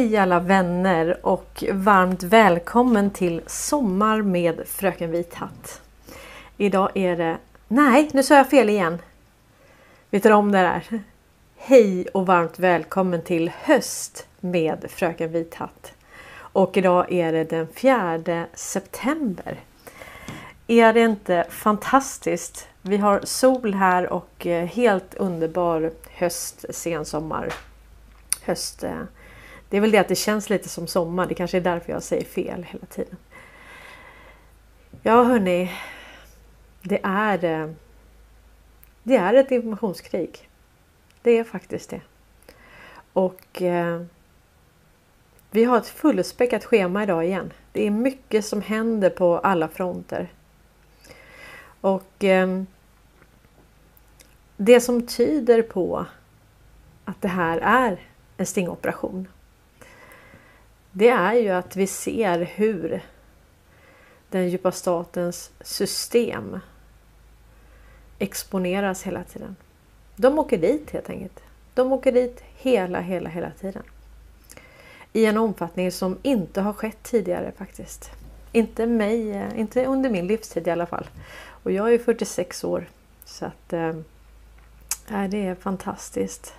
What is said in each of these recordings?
Hej alla vänner och varmt välkommen till Sommar med Fröken Vit Hatt. Idag är det... Nej, nu sa jag fel igen. Vet du om det där? Hej och varmt välkommen till Höst med Fröken Vit Hatt. Och idag är det den 4 september. Är det inte fantastiskt? Vi har sol här och eh, helt underbar höst, sensommar, höst. Eh, det är väl det att det känns lite som sommar. Det kanske är därför jag säger fel hela tiden. Ja hörni. Det är, eh, det är ett informationskrig. Det är faktiskt det. Och eh, vi har ett fullspäckat schema idag igen. Det är mycket som händer på alla fronter. Och eh, det som tyder på att det här är en stingoperation. Det är ju att vi ser hur den djupa statens system exponeras hela tiden. De åker dit helt enkelt. De åker dit hela, hela, hela tiden. I en omfattning som inte har skett tidigare faktiskt. Inte mig, eh, inte under min livstid i alla fall. Och jag är 46 år. Så att äh, det är fantastiskt.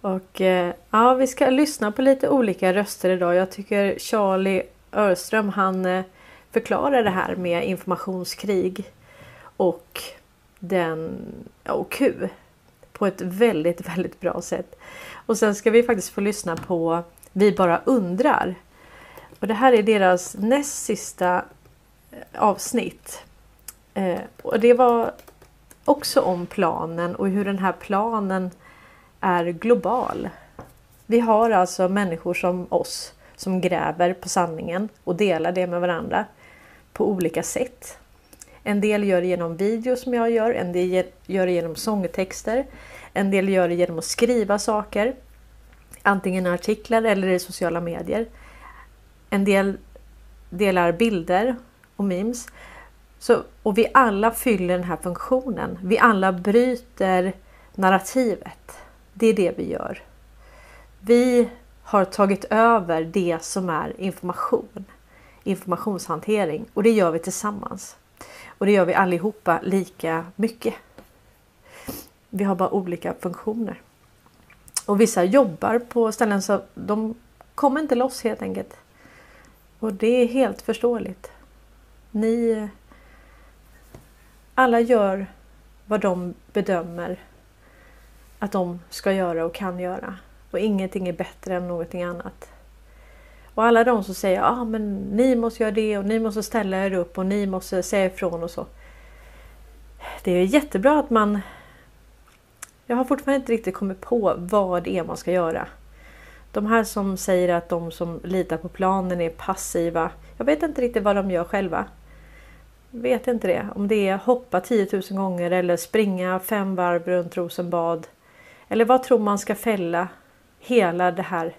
Och eh, ja, vi ska lyssna på lite olika röster idag. Jag tycker Charlie Örström han eh, förklarar det här med informationskrig och den och Q på ett väldigt, väldigt bra sätt. Och sen ska vi faktiskt få lyssna på Vi bara undrar. Och det här är deras näst sista eh, avsnitt. Eh, och det var också om planen och hur den här planen är global. Vi har alltså människor som oss som gräver på sanningen och delar det med varandra på olika sätt. En del gör det genom video som jag gör, en del gör det genom sångtexter. En del gör det genom att skriva saker. Antingen i artiklar eller i sociala medier. En del delar bilder och memes. Så, och vi alla fyller den här funktionen. Vi alla bryter narrativet. Det är det vi gör. Vi har tagit över det som är information. Informationshantering och det gör vi tillsammans. Och det gör vi allihopa lika mycket. Vi har bara olika funktioner. Och vissa jobbar på ställen så de kommer inte loss helt enkelt. Och det är helt förståeligt. Ni alla gör vad de bedömer att de ska göra och kan göra. Och ingenting är bättre än någonting annat. Och alla de som säger att men ni måste göra det och ni måste ställa er upp och ni måste säga ifrån och så. Det är jättebra att man... Jag har fortfarande inte riktigt kommit på vad det är man ska göra. De här som säger att de som litar på planen är passiva. Jag vet inte riktigt vad de gör själva. Vet inte det. Om det är hoppa 10 000 gånger eller springa fem varv runt Rosenbad. Eller vad tror man ska fälla hela det här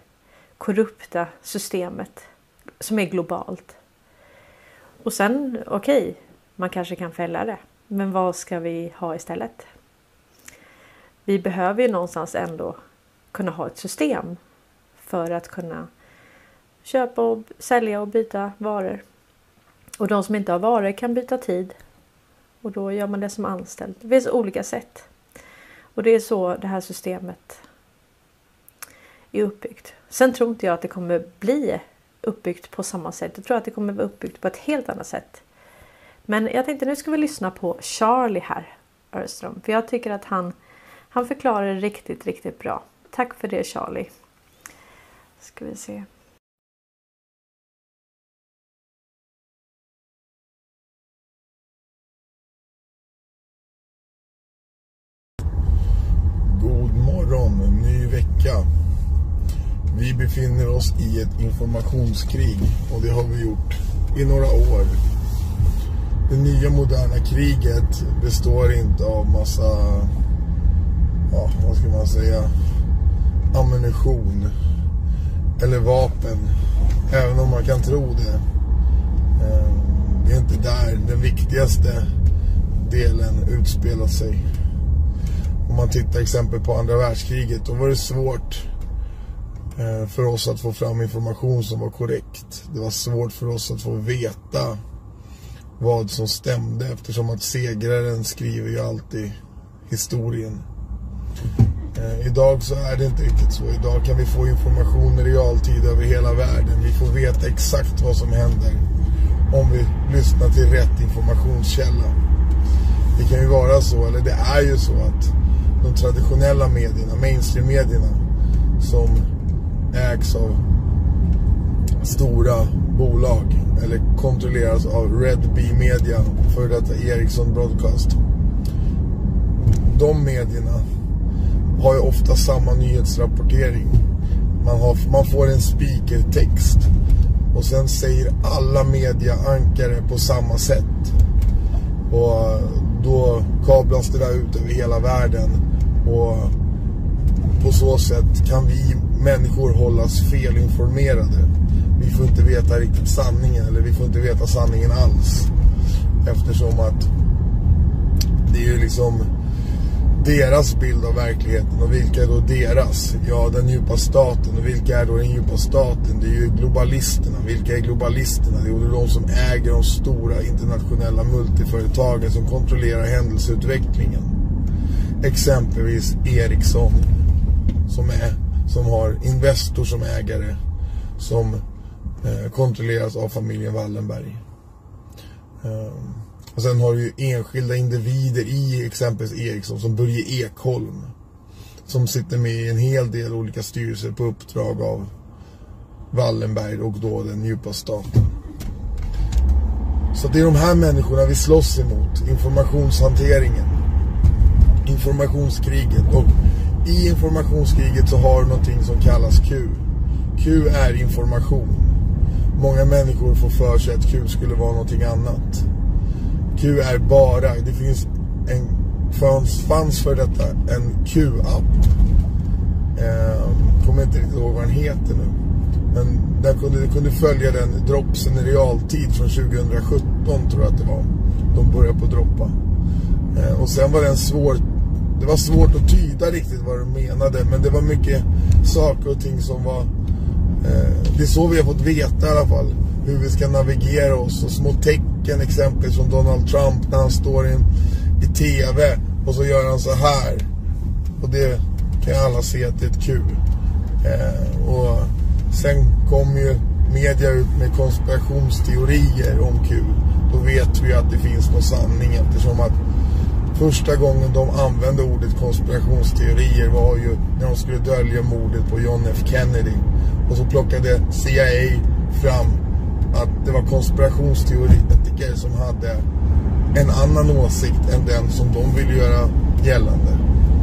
korrupta systemet som är globalt. Och sen, okej, okay, man kanske kan fälla det. Men vad ska vi ha istället? Vi behöver ju någonstans ändå kunna ha ett system för att kunna köpa och sälja och byta varor. Och de som inte har varor kan byta tid. Och då gör man det som anställd. Det finns olika sätt. Och det är så det här systemet är uppbyggt. Sen tror inte jag att det kommer bli uppbyggt på samma sätt. Jag tror att det kommer vara uppbyggt på ett helt annat sätt. Men jag tänkte nu ska vi lyssna på Charlie här, Örström. För jag tycker att han, han förklarar det riktigt, riktigt bra. Tack för det Charlie. Ska vi se. Befinner oss i ett informationskrig och det har vi gjort i några år. Det nya moderna kriget består inte av massa, ja vad ska man säga, ammunition eller vapen. Även om man kan tro det. Ehm, det är inte där den viktigaste delen utspelar sig. Om man tittar exempel på andra världskriget, då var det svårt Eh, för oss att få fram information som var korrekt. Det var svårt för oss att få veta vad som stämde eftersom att segraren skriver ju alltid historien. Eh, idag så är det inte riktigt så. Idag kan vi få information i realtid över hela världen. Vi får veta exakt vad som händer om vi lyssnar till rätt informationskälla. Det kan ju vara så, eller det är ju så att de traditionella medierna, mainstream-medierna som ägs av stora bolag eller kontrolleras av Red Bee Media, för detta Ericsson Broadcast. De medierna har ju ofta samma nyhetsrapportering. Man, har, man får en speakertext och sen säger alla mediaankare på samma sätt. Och då kablas det där ut över hela världen. Och på så sätt kan vi människor hållas felinformerade. Vi får inte veta riktigt sanningen eller vi får inte veta sanningen alls. Eftersom att det är ju liksom deras bild av verkligheten och vilka är då deras? Ja, den djupa staten. Och vilka är då den djupa staten? Det är ju globalisterna. Vilka är globalisterna? Det är de som äger de stora internationella multiföretagen som kontrollerar händelseutvecklingen. Exempelvis Ericsson som, är, som har Investor som ägare som eh, kontrolleras av familjen Wallenberg. Um, och sen har du ju enskilda individer i exempelvis Ericsson som Börje Ekholm. Som sitter med i en hel del olika styrelser på uppdrag av Wallenberg och då den djupa staten. Så det är de här människorna vi slåss emot. Informationshanteringen. Informationskriget. Och i informationskriget så har du någonting som kallas Q. Q är information. Många människor får för sig att Q skulle vara någonting annat. Q är bara, det finns en, fanns, fanns för detta en Q-app. Eh, kommer inte riktigt ihåg vad den heter nu. Men den kunde, kunde följa den dropsen i realtid från 2017 tror jag att det var. De började på droppa. Eh, och sen var den svår, det var svårt att tyda riktigt vad de menade. Men det var mycket saker och ting som var, eh, det är så vi har fått veta i alla fall. Hur vi ska navigera oss och små tecken exempelvis från Donald Trump när han står i, i TV och så gör han så här. Och det kan ju alla se att det är ett kul. Eh, och sen kommer ju media ut med konspirationsteorier om Q. Då vet vi att det finns någon sanning eftersom att första gången de använde ordet konspirationsteorier var ju när de skulle dölja mordet på John F Kennedy. Och så plockade CIA fram att det var konspirationsteoretiker som hade en annan åsikt än den som de ville göra gällande.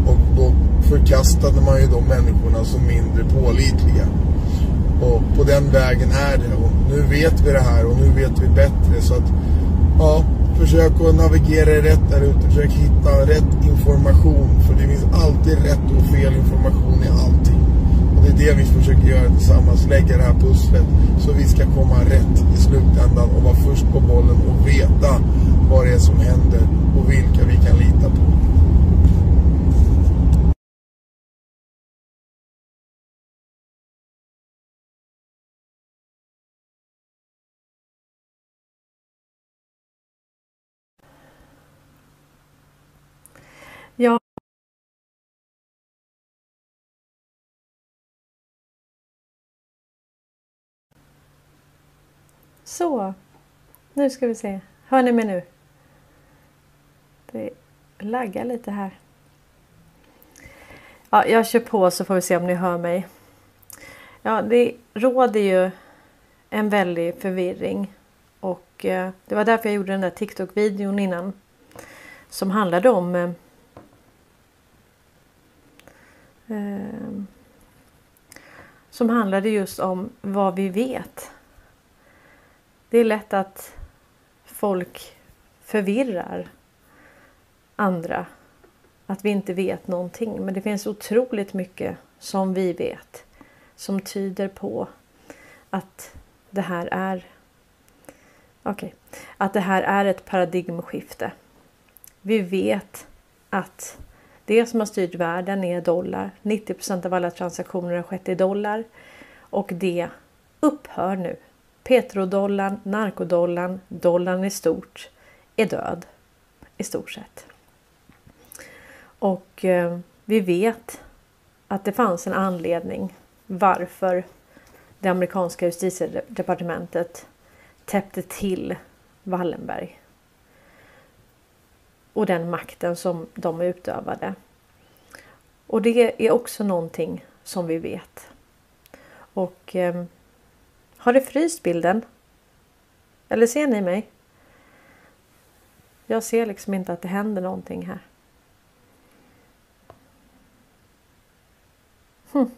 Och då förkastade man ju de människorna som mindre pålitliga. Och på den vägen är det. Och nu vet vi det här och nu vet vi bättre. Så att, ja, försök att navigera rätt där ute. Försök hitta rätt information. För det finns alltid rätt och fel information i allting Och det är det vi försöker göra tillsammans, lägga det här pusslet så vi ska komma rätt i slutändan och vara först på bollen och veta vad det är som händer och vilka vi kan lita på. Ja, så. Nu ska vi se. Hör ni mig nu? Det laggar lite här. Ja, jag kör på så får vi se om ni hör mig. Ja, det råder ju en väldig förvirring. Och eh, det var därför jag gjorde den där TikTok-videon innan. Som handlade om eh, eh som handlade just om vad vi vet det är lätt att folk förvirrar andra. Att vi inte vet någonting. Men det finns otroligt mycket som vi vet. Som tyder på att det här är Okej, okay. att det här är ett paradigmskifte. Vi vet att Det som har styrt världen är dollar. 90% av alla transaktioner har skett i dollar. Och det upphör nu. Petrodollarn, narkodollarn, dollarn i stort är död. I stort sett. Och eh, vi vet att det fanns en anledning varför det amerikanska justitiedepartementet täppte till Wallenberg. Och den makten som de utövade. Och det är också någonting som vi vet. Och eh, har det fryst bilden? Eller ser ni mig? Jag ser liksom inte att det händer någonting här. Hm.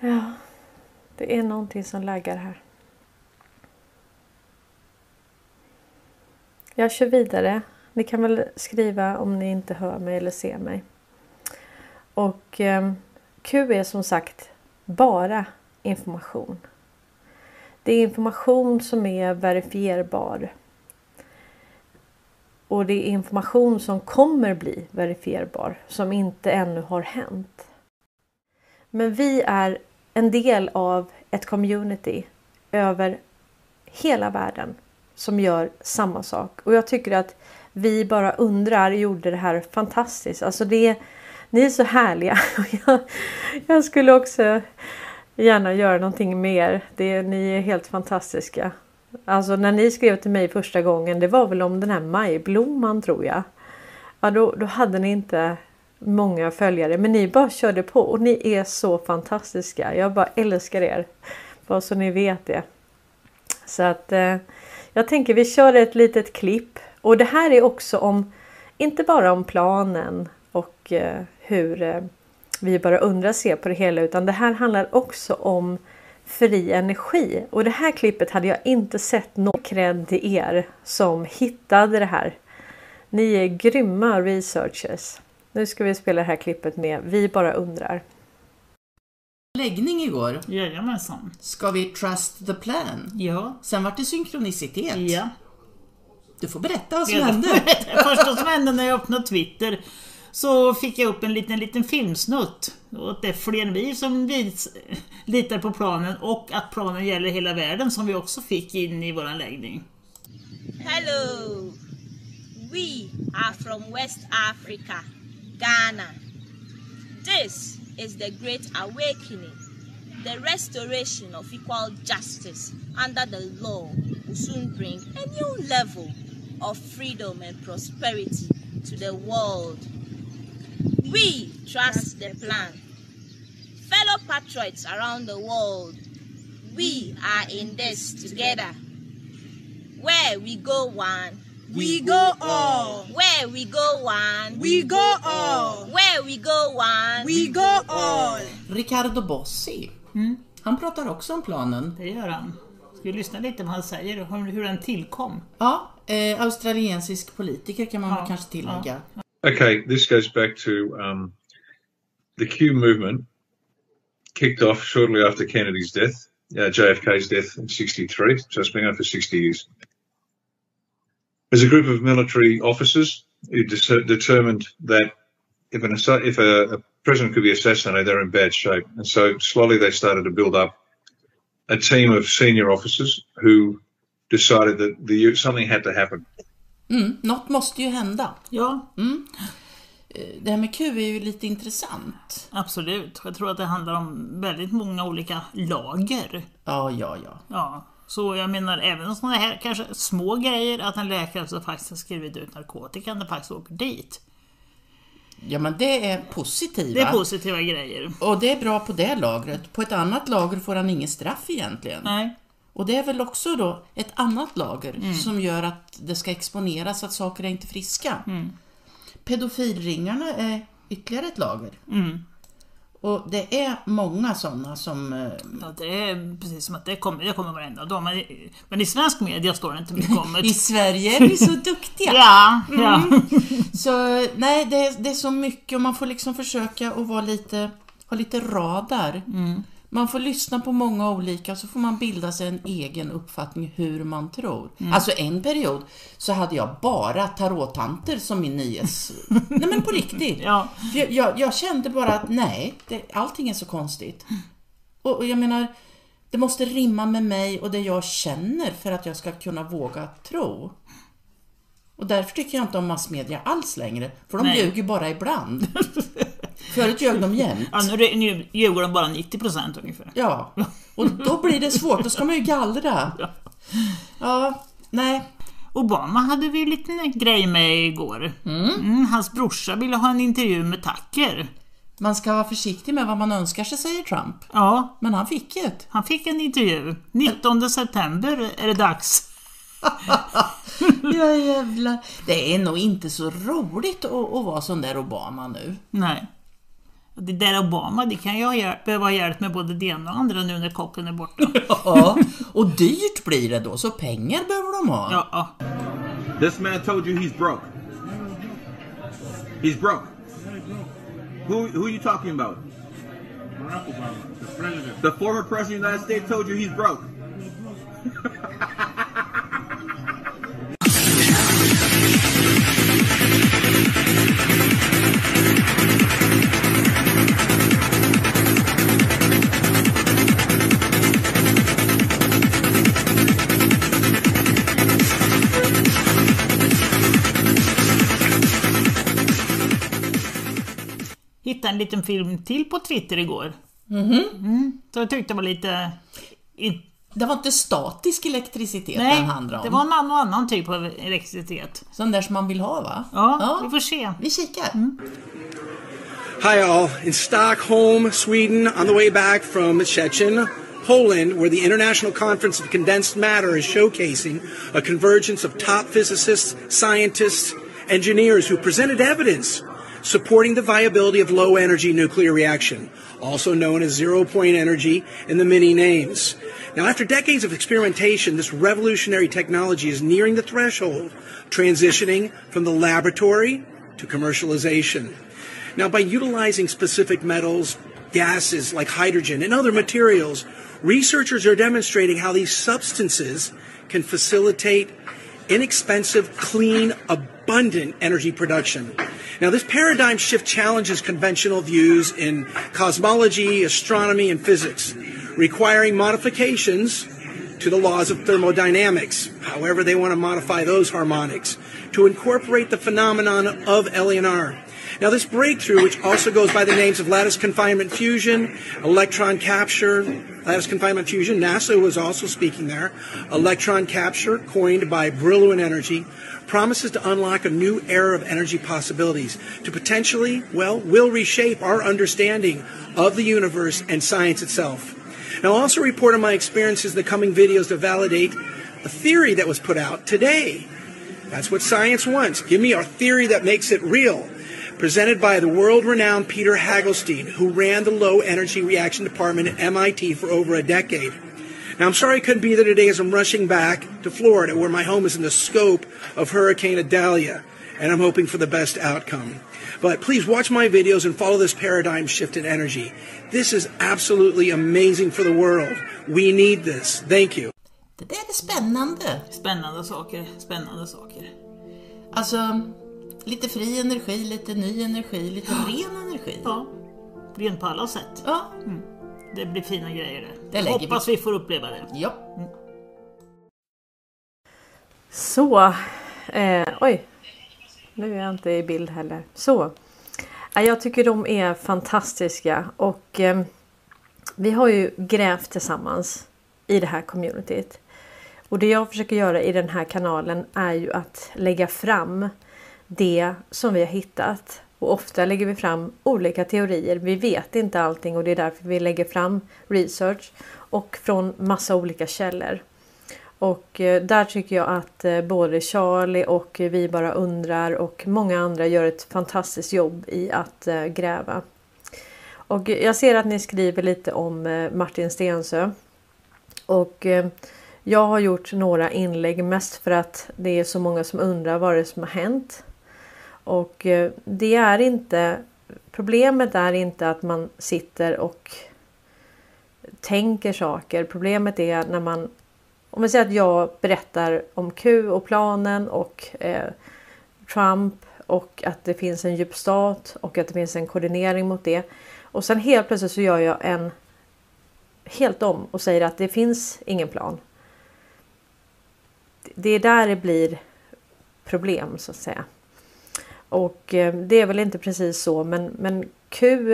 Ja, det är någonting som laggar här. Jag kör vidare. Ni kan väl skriva om ni inte hör mig eller ser mig. Och eh, Q är som sagt bara information. Det är information som är verifierbar. Och det är information som kommer bli verifierbar, som inte ännu har hänt. Men vi är en del av ett community över hela världen som gör samma sak. Och jag tycker att vi bara undrar gjorde det här fantastiskt. Alltså det, ni är så härliga. Jag, jag skulle också gärna göra någonting mer. Det, ni är helt fantastiska. Alltså när ni skrev till mig första gången, det var väl om den här majblomman tror jag. Ja, då, då hade ni inte många följare, men ni bara körde på och ni är så fantastiska. Jag bara älskar er. Bara så ni vet det. Så att eh, jag tänker vi kör ett litet klipp och det här är också om, inte bara om planen och eh, hur eh, vi bara undrar se på det hela utan det här handlar också om fri energi. Och det här klippet hade jag inte sett någon cred till er som hittade det här. Ni är grymma researchers. Nu ska vi spela det här klippet med Vi bara undrar. Läggning igår. Jajamensan. Ska vi trust the plan? Ja. Sen vart det synkronicitet. Ja. Du får berätta vad som Ja, hände. Det första som hände när jag öppnade Twitter så fick jag upp en liten, liten filmsnutt. Och det är fler än vi som vis, litar på planen och att planen gäller hela världen som vi också fick in i våran läggning. Hello, we are from West Africa, Ghana. This is the Great Awakening, the restoration of equal justice under the law will soon bring a new level of freedom and prosperity to the world. We trust the plan. Fellow patriots around the world, we are in this together. Where we go one, We go all. where we go one, We go all. where we go one, We go all. Ricardo Bossi. Mm. Han pratar också om planen. Det gör han. Ska vi lyssna lite på vad han säger hur den tillkom? Ja, eh, australiensisk politiker kan man Ja, kanske tillägga. Okay, this goes back to um, the Q movement kicked off shortly after Kennedy's death, uh, JFK's death in 63, so it's been going for 60 years. There's a group of military officers who dis- determined that if, an if a, a president could be assassinated, they're in bad shape. And so slowly they started to build up a team of senior officers who decided that the, something had to happen. Mm, något måste ju hända. Ja, Eh, Det här med Q är ju lite intressant. absolut. Jag tror att det handlar om väldigt många olika lager. Ja, ja, ja. Ja, så jag menar även sådana här kanske små grejer, att en läkare som faktiskt har skrivit ut narkotikan, det faktiskt åker dit. Ja, men det är positiva. Det är positiva grejer. Och det är bra på det lagret. På ett annat lager får han ingen straff egentligen. Nej, Och det är väl också då ett annat lager Mm. som gör att det ska exponeras att saker är inte friska. Mm. Pedofilringarna är ytterligare ett lager. Mm. Och det är många sådana som... eh, ja, det är precis som att det kommer, det kommer varenda dag. Men, men i svensk media står det inte mycket om I det. Sverige är vi så duktiga. Ja, ja. Så nej, det är, det är så mycket och man får liksom försöka att vara lite, ha lite radar. Man får lyssna på många olika så får man bilda sig en egen uppfattning hur man tror. Mm. Alltså en period så hade jag bara tarottanter som min nyhets... nej men på riktigt. Ja. Jag, jag, jag kände bara att nej, det, allting är så konstigt. Och, och jag menar, det måste rimma med mig och det jag känner för att jag ska kunna våga tro. Och därför tycker jag inte om massmedia alls längre, för de Nej. ljuger bara ibland. Förut ljög de jämt. Ja, nu, nu ljuger de bara 90% ungefär. Ja, och då blir det svårt, då ska man ju gallra. Ja, nej. Obama hade vi en liten grej med igår. Mm, hans brorsa ville ha en intervju med Tucker. Man ska vara försiktig med vad man önskar sig, säger Trump. Ja, Men han fick ett. han fick en intervju. 19 september är det dags. Ja jävlar. Det är nog inte så roligt att, att vara sån där Obama nu. Nej. Och Det där Obama, det kan ju ha hjälp, behöva hjälp med både det ena och andra nu när kocken är borta. Ja, och dyrt blir det då, så pengar behöver de ha. Ja, ja. This man told you he's broke. He's broke. Who who are you talking about? Barack Obama, the president. The former president of the United States told you he's broke. Hittade en liten film till på Twitter igår. Mm, så jag tyckte det var lite... Det var inte statisk elektricitet Nej, den handlade om. det var en annan, annan typ av elektricitet. Sån där som man vill ha va? Ja, vi får se. Vi kikar. Hi, all. In Stockholm, Sweden, on the way back from Szczecin, Poland, where the International Conference of Condensed Matter is showcasing a convergence of top physicists, scientists, engineers who presented evidence supporting the viability of low energy nuclear reaction, also known as zero point energy in the many names. Now, after decades of experimentation, this revolutionary technology is nearing the threshold, transitioning from the laboratory to commercialization. Now, by utilizing specific metals, gases like hydrogen, and other materials, researchers are demonstrating how these substances can facilitate inexpensive, clean, abundant energy production. Now, this paradigm shift challenges conventional views in cosmology, astronomy, and physics, requiring modifications to the laws of thermodynamics, however they want to modify those harmonics, to incorporate the phenomenon of LNR. Now, this breakthrough, which also goes by the names of lattice confinement fusion, electron capture, lattice confinement fusion, NASA was also speaking there, electron capture, coined by Brillouin Energy, promises to unlock a new era of energy possibilities to potentially, well, will reshape our understanding of the universe and science itself. Now, I'll also report on my experiences in the coming videos to validate a theory that was put out today. That's what science wants. Give me a theory that makes it real. Presented by the world renowned Peter Hagelstein, who ran the low energy reaction department at MIT for over a decade. Now, I'm sorry I couldn't be there today as I'm rushing back to Florida, where my home is in the scope of Hurricane Idalia, and I'm hoping for the best outcome. But please watch my videos and follow this paradigm shift in energy. This is absolutely amazing for the world. We need this. Thank you. Det där är spännande. Spännande saker, spännande saker. Alltså, lite fri energi, lite ny energi, lite ren energi. Ja, rent på alla sätt. Ja, Det blir fina grejer det. Det lägger vi. Hoppas vi får uppleva det. ja. Så, eh, oj. Nu är jag inte i bild heller. Så. Ja, Jag tycker de är fantastiska och eh, vi har ju grävt tillsammans i det här communityt. Och det jag försöker göra i den här kanalen är ju att lägga fram det som vi har hittat. Och ofta lägger vi fram olika teorier. Vi vet inte allting och det är därför vi lägger fram research och från massa olika källor. Och eh, där tycker jag att eh, både Charlie och Vi bara undrar och många andra gör ett fantastiskt jobb i att eh, gräva. Och jag ser att ni skriver lite om Martin Stensö. Och jag har gjort några inlägg mest för att det är så många som undrar vad det är som har hänt. Och eh, det är inte Problemet är inte att man sitter och tänker saker. Problemet är när man om vi säger att jag berättar om Q och planen och eh, Trump och att det finns en djup stat och att det finns en koordinering mot det. Och sen helt plötsligt så gör jag en helt om och säger att det finns ingen plan. Det är där det blir problem så att säga. Och eh, det är väl inte precis så men, men Q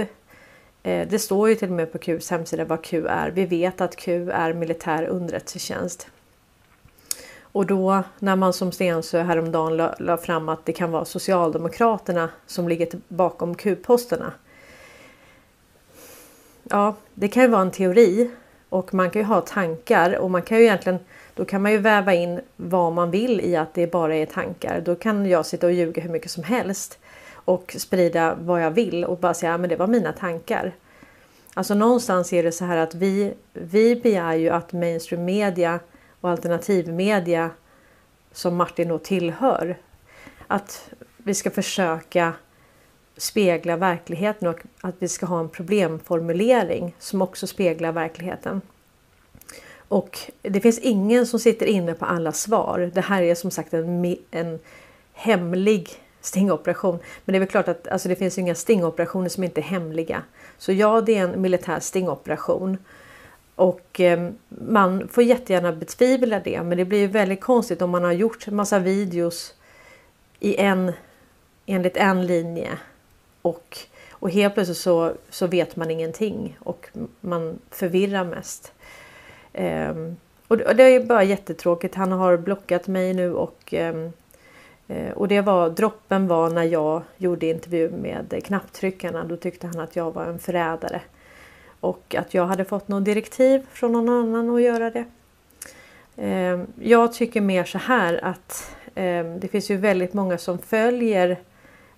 eh, det står ju till och med på Qs hemsida vad Q är. Vi vet att Q är militär underrättelsetjänst. Och då när man som Stensö häromdagen la, la fram att det kan vara Socialdemokraterna som ligger bakom Q-posterna. Ja, det kan ju vara en teori och man kan ju ha tankar och man kan ju egentligen då kan man ju väva in vad man vill i att det bara är tankar. Då kan jag sitta och ljuga hur mycket som helst och sprida vad jag vill och bara säga att det var mina tankar. Alltså någonstans är det så här att vi, vi begär ju att mainstream media och alternativmedia som Martin då tillhör. Att vi ska försöka spegla verkligheten och att vi ska ha en problemformulering som också speglar verkligheten. Och det finns ingen som sitter inne på alla svar. Det här är som sagt en, en hemlig stingoperation. Men det är väl klart att alltså det finns inga stingoperationer som inte är hemliga. Så ja, det är en militär stingoperation. Och eh, man får jättegärna betvivla det, men det blir ju väldigt konstigt om man har gjort en massa videos i en, enligt en linje och, och helt plötsligt så, så vet man ingenting och man förvirrar mest. Ehm, och det är bara jättetråkigt. Han har blockat mig nu och, ehm, eh, och det var droppen var när jag gjorde intervju med knapptryckarna. Då tyckte han att jag var en förrädare. Och att jag hade fått något direktiv från någon annan att göra det. Ehm, jag tycker mer så här att det finns ju väldigt många som följer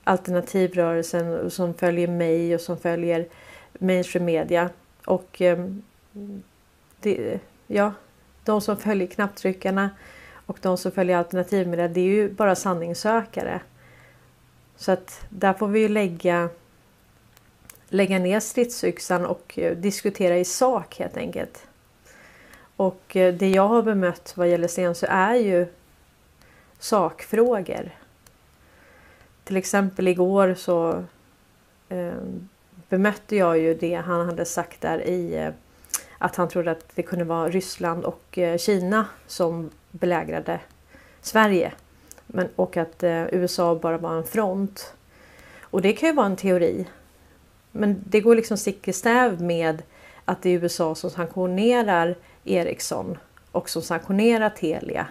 alternativrörelsen och som följer mig och som följer mainstream media. Och det, ja, de som följer knapptryckarna och de som följer alternativmedia, det är ju bara sanningssökare. Så att där får vi ju lägga, lägga ner stridsyxan och eh, diskutera i sak helt enkelt. Och eh, det jag har bemött vad gäller Stensö är ju sakfrågor. Till exempel igår så eh, bemötte jag ju det han hade sagt där i eh, att han trodde att det kunde vara Ryssland och eh, Kina som belägrade Sverige. Men, och att eh, USA bara var en front. Och det kan ju vara en teori. Men det går liksom stick i stäv med att det är USA som sanktionerar Ericsson och som sanktionerar Telia.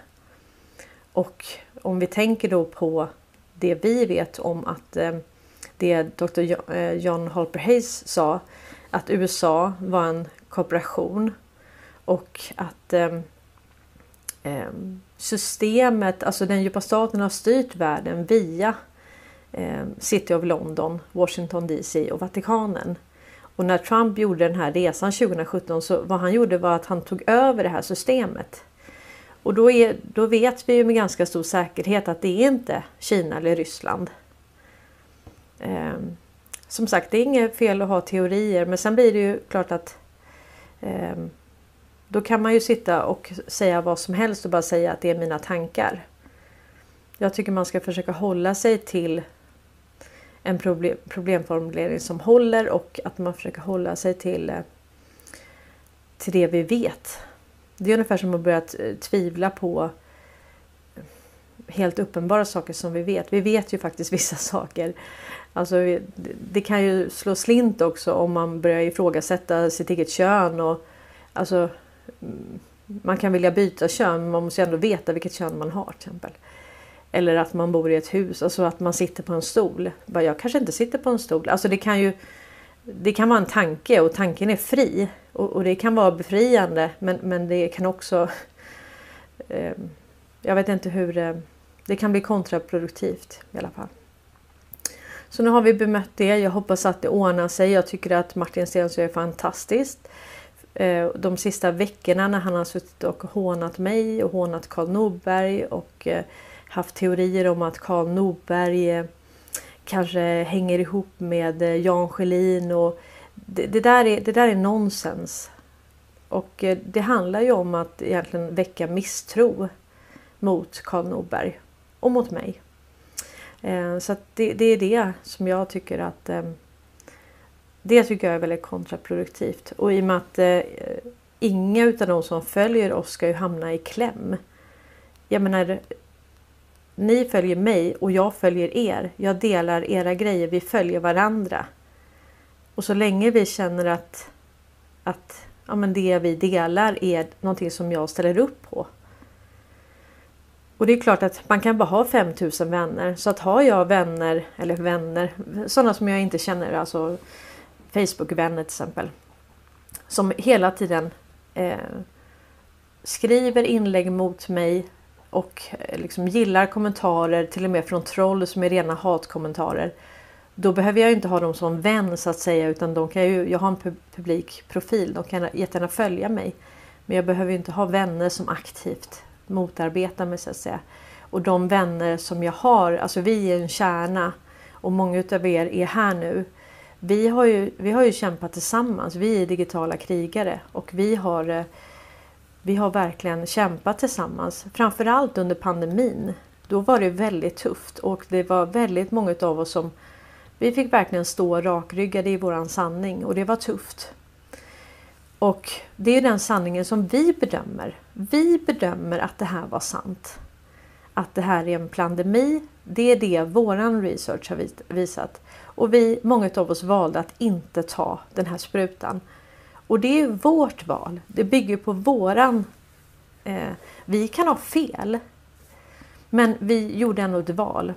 Och om vi tänker då på det vi vet om att eh, det Dr. John Halper Hayes sa att USA var en kooperation och att eh, eh, systemet, alltså den djupa staten har styrt världen via eh, City of London, Washington DC och Vatikanen. Och när Trump gjorde den här resan 2017 så vad han gjorde var att han tog över det här systemet. Och då, är, då vet vi ju med ganska stor säkerhet att det är inte Kina eller Ryssland. Eh, som sagt, det är inget fel att ha teorier men sen blir det ju klart att eh, då kan man ju sitta och säga vad som helst och bara säga att det är mina tankar. Jag tycker man ska försöka hålla sig till en problem, problemformulering som håller och att man försöker hålla sig till, eh, till det vi vet. Det är ungefär som att börja tvivla på helt uppenbara saker som vi vet. Vi vet ju faktiskt vissa saker. Alltså, det kan ju slå slint också om man börjar ifrågasätta sitt eget kön. Och, alltså, mm, man kan vilja byta kön men man måste ju ändå veta vilket kön man har till exempel. Eller att man bor i ett hus, alltså att man sitter på en stol. Jag kanske inte sitter på en stol. Alltså det kan ju det kan vara en tanke och tanken är fri. Och, och det kan vara befriande men, men det kan också... Eh, jag vet inte hur... Eh, det kan bli kontraproduktivt i alla fall. Så nu har vi bemött det. Jag hoppas att det ordnar sig. Jag tycker att Martin Stensö är fantastiskt. Eh, de sista veckorna när han har suttit och hånat mig och hånat Karl Norberg och eh, haft teorier om att Karl Norberg eh, kanske hänger ihop med Jan Schelin och det, det, där är, det där är nonsens. Och det handlar ju om att egentligen väcka misstro mot Karl Norberg och mot mig. Eh, så det, det, är det som jag tycker att eh, det tycker jag är väldigt kontraproduktivt. Och i och med att eh, inga utav de som följer oss ska ju hamna i kläm. Jag menar, ni följer mig och jag följer er. Jag delar era grejer, vi följer varandra. Och så länge vi känner att, att ja, men det vi delar är någonting som jag ställer upp på. Och det är klart att man kan bara ha 5000 vänner. Så att har jag vänner, eller vänner, sådana som jag inte känner, alltså Facebook-vänner till exempel. Som hela tiden eh, skriver inlägg mot mig och eh, liksom gillar kommentarer, till och med från troll som är rena hatkommentarer. Då behöver jag inte ha dem som vän så att säga utan de kan ju, jag har en publik profil, de kan jättegärna följa mig. Men jag behöver inte ha vänner som aktivt motarbeta mig så att säga. Och de vänner som jag har, alltså vi är en kärna och många utav er är här nu. Vi har ju, vi har ju kämpat tillsammans, vi är digitala krigare och vi har, eh, vi har verkligen kämpat tillsammans. Framförallt under pandemin. Då var det väldigt tufft och det var väldigt många av oss som vi fick verkligen stå rakryggade i våran sanning och det var tufft. Och det är den sanningen som vi bedömer. Vi bedömer att det här var sant. Att det här är en pandemi. Det är det våran research har visat. Och vi, många av oss valde att inte ta den här sprutan. Och det är vårt val. Det bygger på våran... Eh, vi kan ha fel. Men vi gjorde ändå ett val.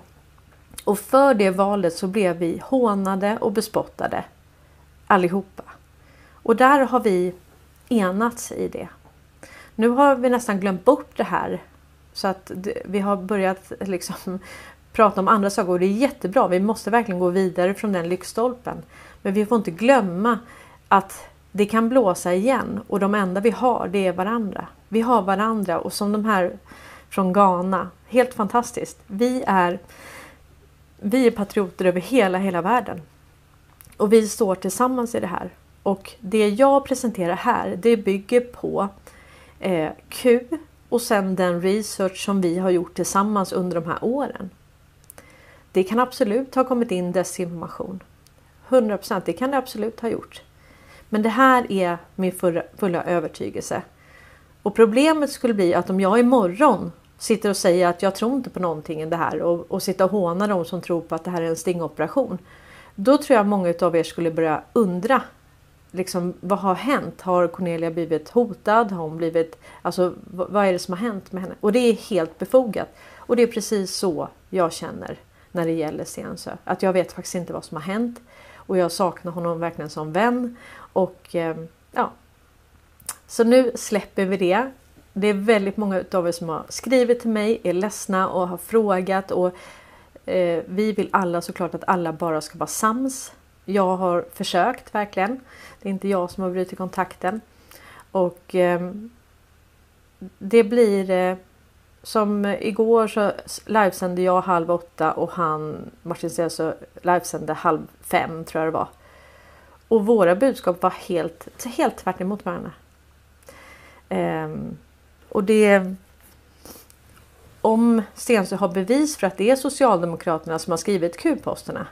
Och för det valet så blev vi hånade och bespottade. Allihopa. Och där har vi enats i det. Nu har vi nästan glömt bort det här. Så att vi har börjat liksom prata om andra saker och det är jättebra. Vi måste verkligen gå vidare från den lyktstolpen. Men vi får inte glömma att det kan blåsa igen och de enda vi har det är varandra. Vi har varandra och som de här från Ghana. Helt fantastiskt. Vi är, vi är patrioter över hela, hela världen. Och vi står tillsammans i det här. Och det jag presenterar här det bygger på eh, Q och sen den research som vi har gjort tillsammans under de här åren. Det kan absolut ha kommit in desinformation. 100% det kan det absolut ha gjort. Men det här är min fulla, övertygelse. Och problemet skulle bli att om jag imorgon sitter och säger att jag tror inte på någonting i det här och, och sitter och hånar de som tror på att det här är en stingoperation. Då tror jag många av er skulle börja undra liksom, vad har hänt? Har Cornelia blivit hotad? Har hon blivit, alltså, vad är det som har hänt med henne? Och det är helt befogat. Och det är precis så jag känner när det gäller Stensö. Att jag vet faktiskt inte vad som har hänt. Och jag saknar honom verkligen som vän. Och ehm, ja. Så nu släpper vi det. Det är väldigt många av er som har skrivit till mig, är ledsna och har frågat. Och eh, Vi vill alla såklart att alla bara ska vara sams. Jag har försökt verkligen. Det är inte jag som har brutit kontakten. Och eh, det blir eh, som igår så livesände jag halv åtta och han Martin Stelso livesände halv fem tror jag det var. Och våra budskap var helt, helt tvärt emot varandra. Eh, och det om Stensö har bevis för att det är Socialdemokraterna som har skrivit Q-posterna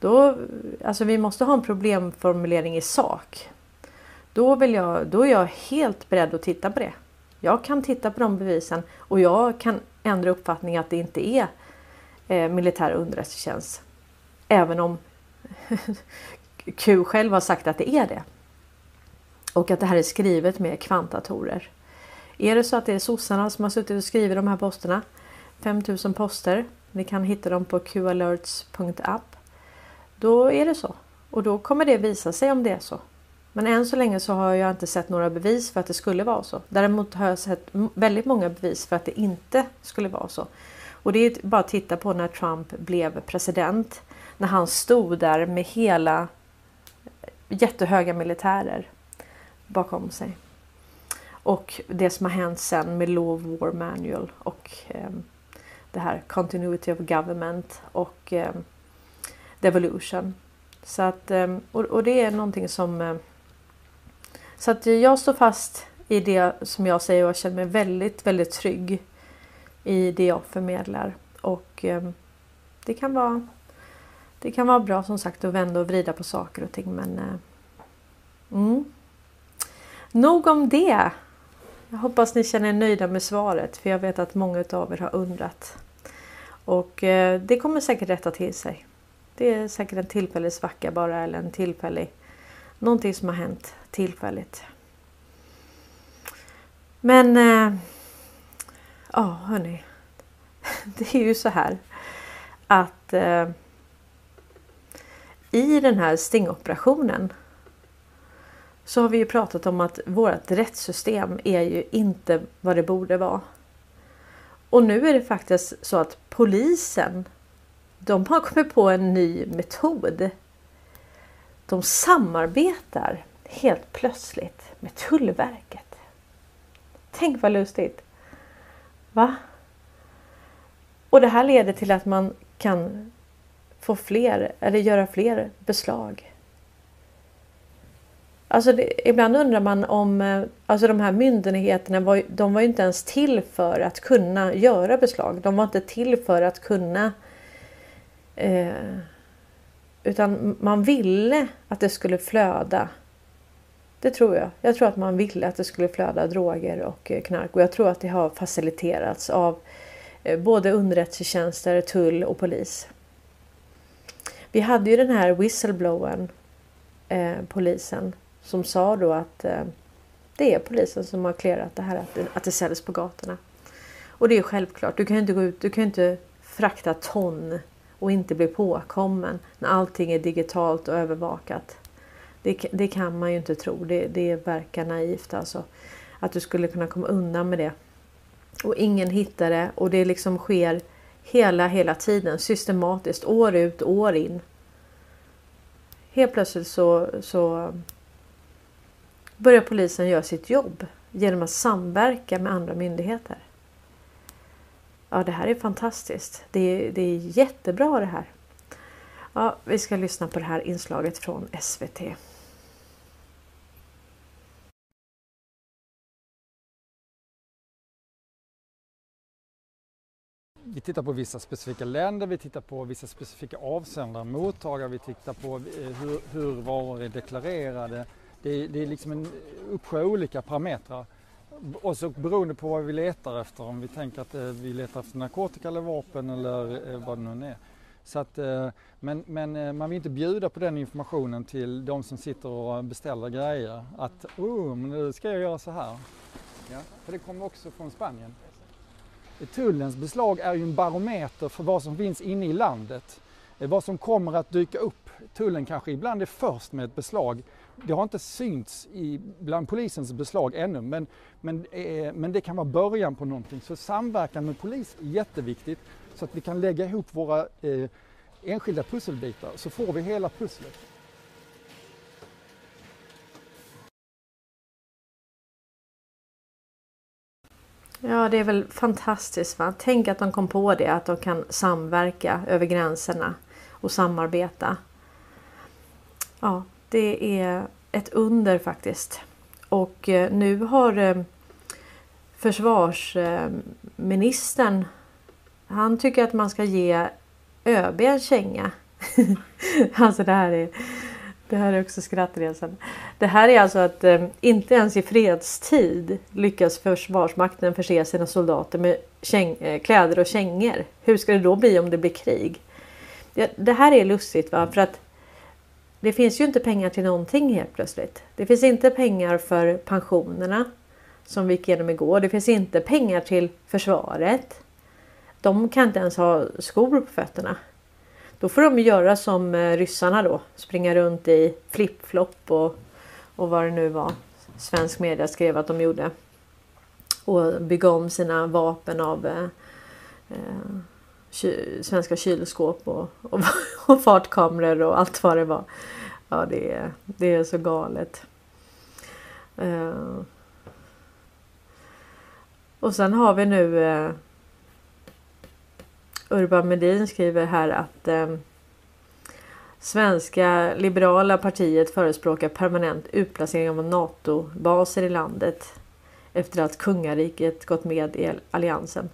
då, alltså vi måste ha en problemformulering i sak. Då, vill jag, då är jag helt beredd att titta på det. Jag kan titta på de bevisen och jag kan ändra uppfattning att det inte är eh, militär underrättelsetjänst. Även om Q själv har sagt att det är det. Och att det här är skrivet med kvantatorer. Är det så att det är sossarna som har suttit och skrivit de här posterna, 5000 poster, ni kan hitta dem på qalerts.app då är det så. Och då kommer det visa sig om det är så. Men än så länge så har jag inte sett några bevis för att det skulle vara så. Däremot har jag sett väldigt många bevis för att det inte skulle vara så. Och det är bara att titta på när Trump blev president. När han stod där med hela eh, jättehöga militärer bakom sig. Och det som har hänt sen med Law of War Manual och eh, det här Continuity of Government och eh, Devolution. Så att, ehm, och, och det är någonting som ehm, Så att jag står fast i det som jag säger och jag känner mig väldigt, väldigt trygg i det jag förmedlar. Och ehm, det kan vara det kan vara bra som sagt att vända och vrida på saker och ting men eh, mm. Nog om det. Jag hoppas ni känner er nöjda med svaret för jag vet att många av er har undrat. Och eh, det kommer säkert rätta till sig. Det är säkert en tillfällig svacka bara eller en tillfällig någonting som har hänt tillfälligt. Men eh, ja hörni. Det är ju så här att eh, i den här stingoperationen så har vi ju pratat om att vårt rättssystem är ju inte vad det borde vara. Och nu är det faktiskt så att polisen de har kommit på en ny metod. De samarbetar helt plötsligt med Tullverket. Tänk vad lustigt! Va? Och det här leder till att man kan få fler eller göra fler beslag. Alltså det, ibland undrar man om eh, alltså de här myndigheterna var, de var ju inte ens till för att kunna göra beslag. De var inte till för att kunna eh, utan man ville att det skulle flöda. Det tror jag. Jag tror att man ville att det skulle flöda droger och eh, knark och jag tror att det har faciliterats av eh, både underrättelsetjänster, tull och polis. Vi hade ju den här whistleblowern, eh, polisen, som sa då att eh, det är polisen som har klerat det här att det, att det säljs på gatorna. Och det är självklart, du kan ju inte gå ut, du kan inte frakta ton och inte bli påkommen när allting är digitalt och övervakat. Det, det kan man ju inte tro, det, det verkar naivt alltså. Att du skulle kunna komma undan med det. Och ingen hittar det och det liksom sker hela, hela tiden systematiskt år ut år in. Helt plötsligt så, så börjar polisen göra sitt jobb genom att samverka med andra myndigheter. Ja, det här är fantastiskt. Det är, det är jättebra det här. Ja, vi ska lyssna på det här inslaget från SVT. Vi tittar på vissa specifika länder, vi tittar på vissa specifika avsändare, mottagare, vi tittar på eh, hur, hur varor är deklarerade. Det är, det är liksom en uppsjö olika parametrar. Och så beroende på vad vi letar efter, om vi tänker att eh, vi letar efter narkotika eller vapen eller eh, vad det nu är. Så att, eh, men, men eh, man vill inte bjuda på den informationen till de som sitter och beställer grejer. Att oh, nu ska jag göra så här. Ja, för det kommer också från Spanien. Eh, tullens beslag är ju en barometer för vad som finns inne i landet. Vad som kommer att dyka upp. Tullen kanske ibland är först med ett beslag. Det har inte synts i, bland polisens beslag ännu men, men, eh, men det kan vara början på någonting. Så samverkan med polis är jätteviktigt så att vi kan lägga ihop våra eh, enskilda pusselbitar så får vi hela pusslet. Ja, det är väl fantastiskt. Va? Tänk att de kom på det, att de kan samverka över gränserna och samarbeta. Ja, det är ett under faktiskt. Och eh, nu har eh, försvarsministern, han tycker att man ska ge ÖB en känga. alltså det här är det här är också skrattresan. Det här är alltså att eh, inte ens i fredstid lyckas Försvarsmakten förse sina soldater med käng, eh, kläder och kängor. Hur ska det då bli om det blir krig? Det, det här är lustigt va? för att det finns ju inte pengar till någonting helt plötsligt. Det finns inte pengar för pensionerna som vi gick igenom igår. Det finns inte pengar till försvaret. De kan inte ens ha skor på fötterna. Då får de göra som eh, ryssarna då. Springa runt i flipflop och, och vad det nu var. Svensk media skrev att de gjorde. Och bygga om sina vapen av eh, eh svenska kylskåp och, och, och fartkameror och allt vad det var. Ja, det är, det är så galet. Uh, och sen har vi nu uh, Urban Medin skriver här att uh, Svenska liberala partiet förespråkar permanent utplacering av NATO-baser i landet efter att kungariket gått med i alliansen.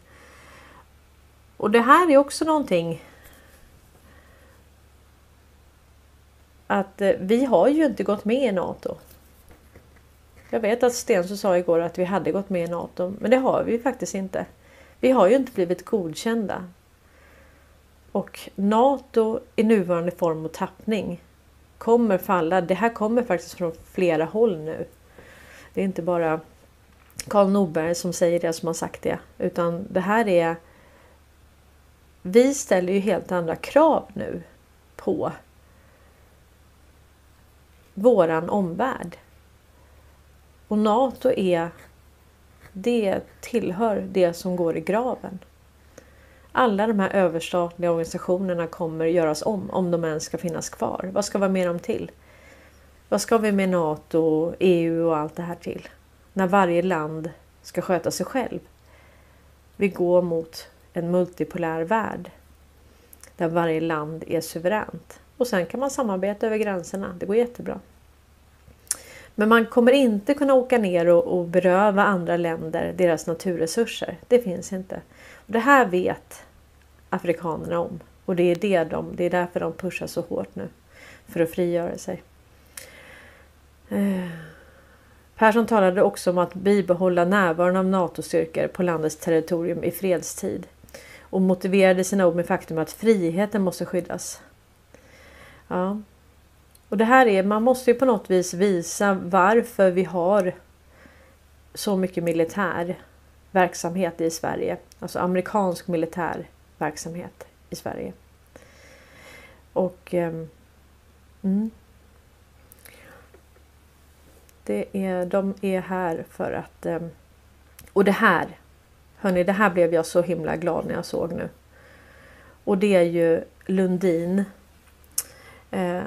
Och det här är också någonting att eh, vi har ju inte gått med i NATO. Jag vet att Stensson sa igår att vi hade gått med i NATO, men det har vi faktiskt inte. Vi har ju inte blivit godkända. Och NATO i nuvarande form och tappning kommer falla. Det här kommer faktiskt från flera håll nu. Det är inte bara Karl Norberg som säger det som har sagt det, utan det här är. Vi ställer ju helt andra krav nu på våran omvärld. Och Nato är det tillhör det som går i graven. Alla de här överstatliga organisationerna kommer göras om, om de ens ska finnas kvar. Vad ska vi med dem till? Vad ska vi med Nato, EU och allt det här till? När varje land ska sköta sig själv. Vi går mot en multipolär värld. Där varje land är suveränt. Och sen kan man samarbeta över gränserna. Det går jättebra. Men man kommer inte kunna åka ner och, och beröva andra länder deras naturresurser. Det finns inte. Och det här vet afrikanerna om. Och det är, det, de, det är därför de pushar så hårt nu. För att frigöra sig. Eh. Persson talade också om att bibehålla närvaron av NATO-styrkor på landets territorium i fredstid. Och motiverade sina ord med faktum att friheten måste skyddas. Ja, och det här är, man måste ju på något vis visa varför vi har så mycket militär verksamhet i Sverige. Alltså amerikansk militär verksamhet i Sverige. Och ehm, mm, det är, de är här för att... Ehm, och det här, hörni, det här blev jag så himla glad när jag såg nu. Och det är ju Lundin. Eh,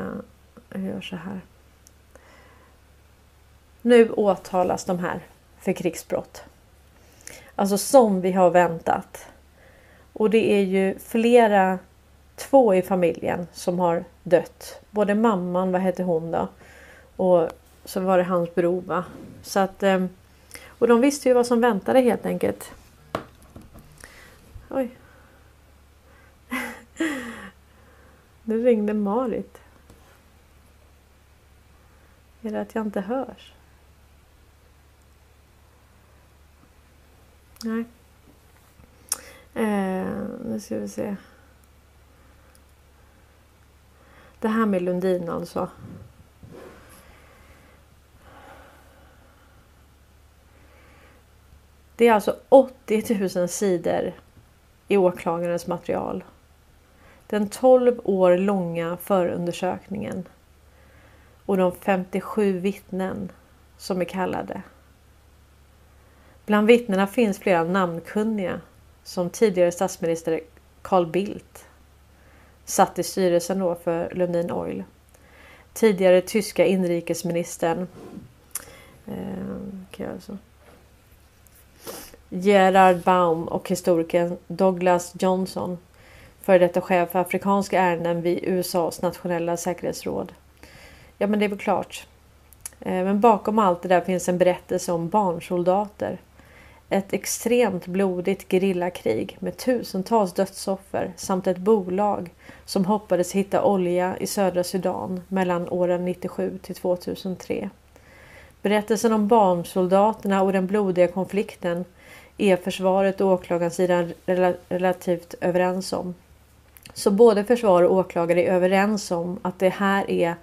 jag gör så här. Nu åtalas de här för krigsbrott. Alltså som vi har väntat. Och det är ju flera, två i familjen som har dött. Både mamman, vad heter hon då? Och så var det hans bror va. Så att, eh, och de visste ju vad som väntade helt enkelt. Oj. Nu ringde Marit. Är det att jag inte hörs? Nej. Eh, nu ska vi se. Det här med Lundin alltså. Det är alltså 80 000 sidor i åklagarens material. Den 12 år långa förundersökningen och de 57 vittnen som är kallade. Bland vittnena finns flera namnkunniga som tidigare statsminister Carl Bildt satt i styrelsen då för Lundin Oil. Tidigare tyska inrikesministern eh, alltså. Gerard Baum och historikern Douglas Johnson före detta chef för afrikanska ärenden vid USAs nationella säkerhetsråd. Ja, men det är väl klart. Eh, men bakom allt det där finns en berättelse om barnsoldater. Ett extremt blodigt gerillakrig med tusentals dödsoffer samt ett bolag som hoppades hitta olja i södra Sudan mellan åren 97 till 2003. Berättelsen om barnsoldaterna och den blodiga konflikten är försvaret och åklagarsidan relativt överens om. Så både försvar och åklagare är överens om att det här är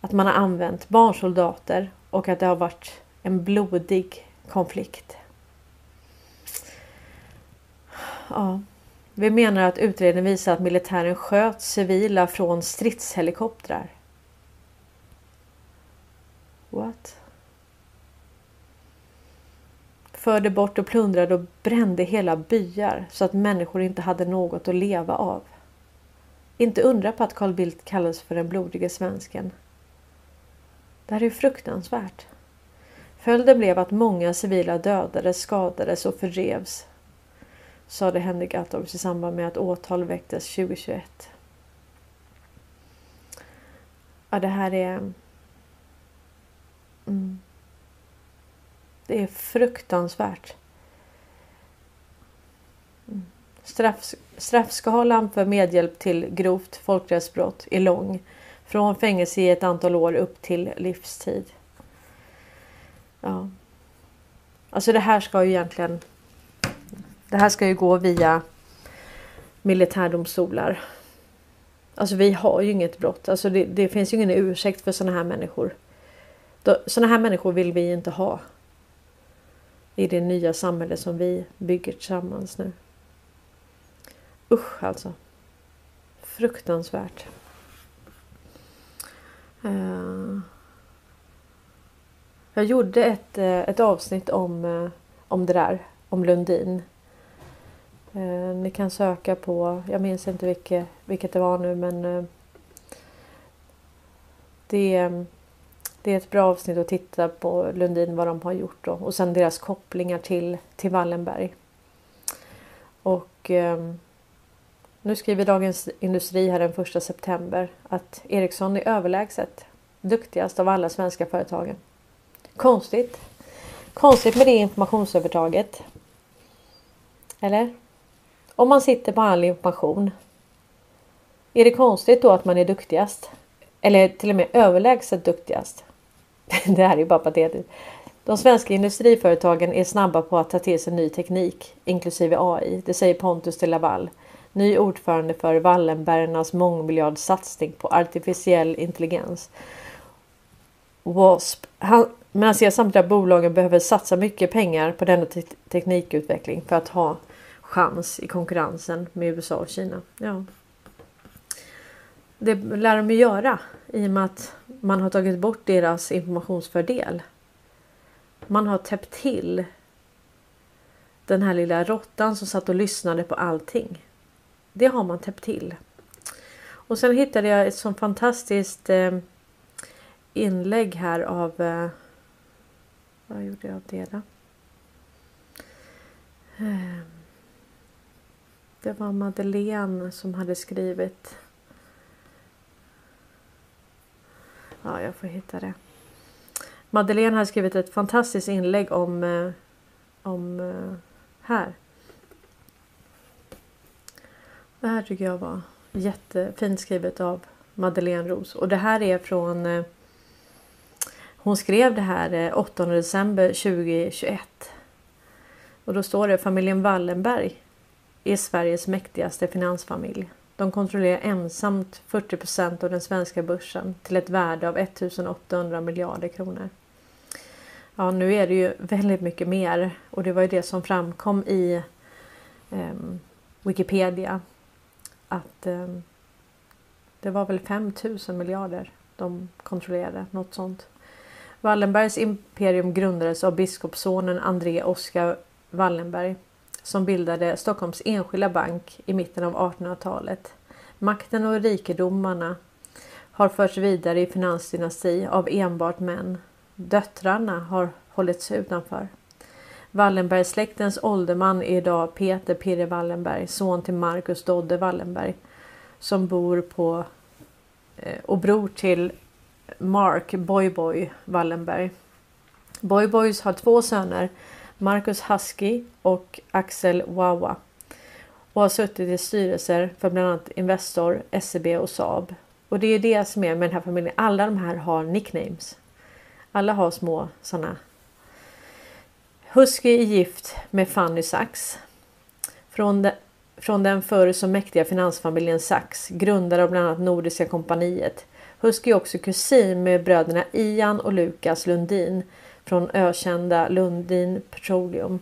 att man har använt barnsoldater och att det har varit en blodig konflikt. Ja. Vi menar att utredningen visar att militären sköt civila från stridshelikoptrar. What? Förde bort och plundrade och brände hela byar så att människor inte hade något att leva av. Inte undra på att Carl Bildt kallas för den blodige svensken. Det här är fruktansvärt. Följden blev att många civila dödades, skadades och fördrevs. Sade Henrik Attorps i samband med att åtal väcktes 2021. Ja, det här är... Mm. Det är fruktansvärt. Mm. Straff, straffskalan för medhjälp till grovt folkrättsbrott är lång. Från fängelse i ett antal år upp till livstid. Ja. Alltså det här ska ju egentligen... Det här ska ju gå via militärdomstolar. Alltså vi har ju inget brott. Alltså det, det finns ju ingen ursäkt för sådana här människor. Sådana här människor vill vi inte ha. I det nya samhälle som vi bygger tillsammans nu. Usch alltså. Fruktansvärt. Eh, jag gjorde ett, eh, ett avsnitt om, eh, om det där. Om Lundin. Ni kan söka på, jag minns inte vilket, vilket det var nu men det, det är ett bra avsnitt att titta på Lundin vad de har gjort då. och sen deras kopplingar till, till Wallenberg. Och eh, nu skriver Dagens Industri här den 1 september att Ericsson är överlägset duktigast av alla svenska företagen. Konstigt. Konstigt med det informationsövertaget. Eller? Om man sitter på all information. Är det konstigt då att man är duktigast? Eller till och med överlägset duktigast? Det här är ju bara patetiskt. De svenska industriföretagen är snabba på att ta till sig ny teknik, inklusive AI. Det säger Pontus de Laval, ny ordförande för Wallenbergarnas mångmiljardsatsning på artificiell intelligens. WASP. Han, men han ser samtidigt att bolagen behöver satsa mycket pengar på denna te teknikutveckling för att ha chans i konkurrensen med USA och Kina. Ja. Det lär de ju göra i och med att man har tagit bort deras informationsfördel. Man har täppt till den här lilla råttan som satt och lyssnade på allting. Det har man täppt till. Och sen hittade jag ett sånt fantastiskt eh, inlägg här av... Eh, vad gjorde jag av det då? Eh, det var Madeleine som hade skrivit. Ja, jag får hitta det. Madeleine har skrivit ett fantastiskt inlägg om, eh, om eh, här. Det här tycker jag var jättefint skrivet av Madeleine Ros och det här är från eh, hon skrev det här 8 december 2021. Och då står det familjen Wallenberg är Sveriges mäktigaste finansfamilj. De kontrollerar ensamt 40% av den svenska börsen till ett värde av 1800 miljarder kronor. Ja, nu är det ju väldigt mycket mer och det var ju det som framkom i eh, Wikipedia. Att eh, det var väl 5000 miljarder de kontrollerade, något sånt. Wallenbergs imperium grundades av biskopssonen André Oskar Wallenberg som bildade Stockholms enskilda bank i mitten av 1800-talet. Makten och rikedomarna har förts vidare i finansdynasti av enbart män. Döttrarna har hållits utanför. Wallenbergsläktens ålderman är idag Peter Pirre Wallenberg, son till Marcus Dodde Wallenberg, som bor på eh, och bror till Mark Boyboy Wallenberg. Boyboys har två söner, Marcus Husky och Axel Wawa och har suttit i styrelser för bland annat Investor, SEB och Saab. Och det är det som är med den här familjen. Alla de här har nicknames. Alla har små sådana. Husky är gift med Fanny Sachs. Från, de, från den förr så mäktiga finansfamiljen Sachs, grundare av bland annat Nordiska kompaniet. Husky är också kusin med bröderna Ian och Lukas Lundin från ökända Lundin Petroleum.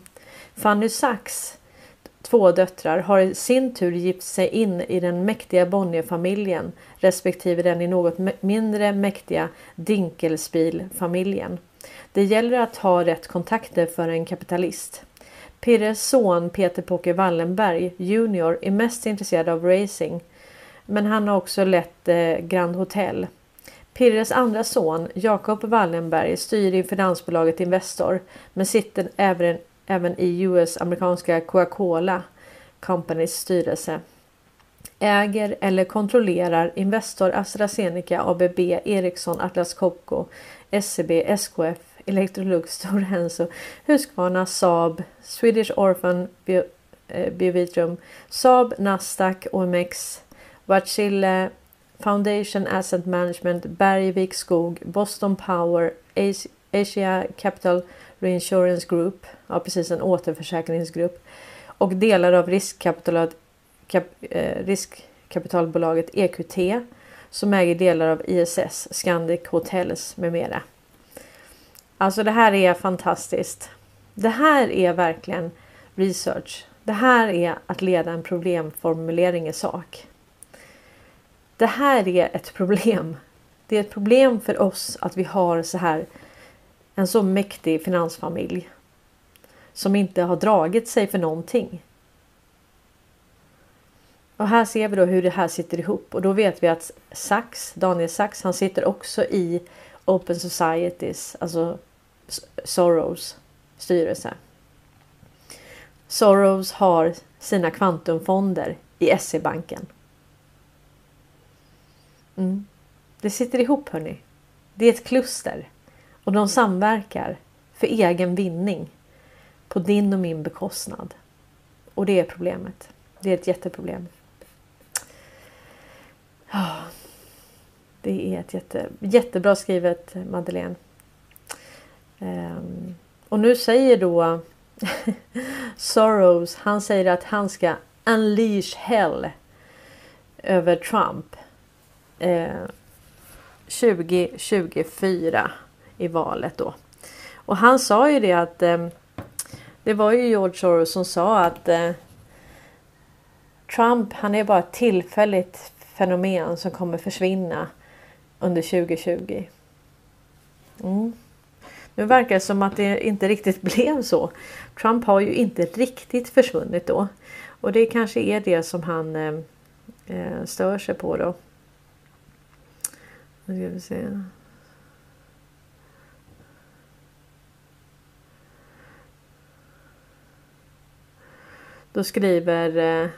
Fanny Sachs två döttrar har i sin tur gift sig in i den mäktiga Bonnierfamiljen respektive den i något mindre mäktiga Dinkelspiel-familjen. Det gäller att ha rätt kontakter för en kapitalist. Pirres son Peter Poker Wallenberg junior är mest intresserad av racing men han har också lett eh, Grand Hotel. Pirres andra son Jacob Wallenberg styr i finansbolaget Investor men sitter även, även i US amerikanska Coca-Cola Companys styrelse. äger eller kontrollerar Investor AstraZeneca, ABB, Ericsson, Atlas Copco, SCB, SKF, Electrolux, Stora Enso, Husqvarna, Saab, Swedish Orphan Bio, eh, Biovitrum, Saab, Nasdaq, OMX, Wärtsilä, Foundation Asset Management, Bergvik Skog, Boston Power, Asia, Capital Reinsurance Group, ja precis en återförsäkringsgrupp och delar av riskkapital, kap, eh, riskkapitalbolaget EQT som äger delar av ISS, Scandic Hotels med mera. Alltså det här är fantastiskt. Det här är verkligen research. Det här är att leda en problemformulering i sak. Det här är ett problem. Det är ett problem för oss att vi har så här en så mäktig finansfamilj som inte har dragit sig för någonting. Och här ser vi då hur det här sitter ihop och då vet vi att Sachs, Daniel Sachs, han sitter också i Open Societies, alltså Soros styrelse. Soros har sina kvantumfonder i SE-banken. Mm. Det sitter ihop hörni. Det är ett kluster och de samverkar för egen vinning på din och min bekostnad. Och det är problemet. Det är ett jätteproblem. Det är ett jätte, jättebra skrivet Madeleine. Ehm, och nu säger då Soros, han säger att han ska unleash hell över Trump eh, 2024 i valet då. Och han sa ju det att eh, det var ju George Soros som sa att eh, Trump han är bara ett tillfälligt fenomen som kommer försvinna under 2020. Mm. Nu verkar det som att det inte riktigt blev så. Trump har ju inte riktigt försvunnit då. Och det kanske är det som han eh, eh stör sig på då. Nu ska vi se. Då skriver... Eh,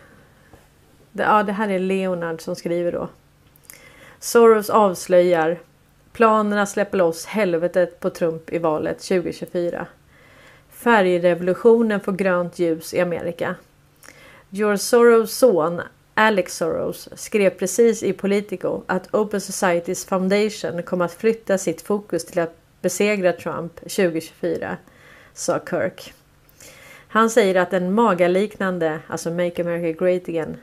det, ja, det här är Leonard som skriver då. Soros avslöjar. Planerna släpper loss helvetet på Trump i valet 2024. Färgrevolutionen får grönt ljus i Amerika. George Soros son Alex Soros skrev precis i Politico att Open Societies Foundation kommer att flytta sitt fokus till att besegra Trump 2024, sa Kirk. Han säger att en magaliknande, alltså Make America Great Again,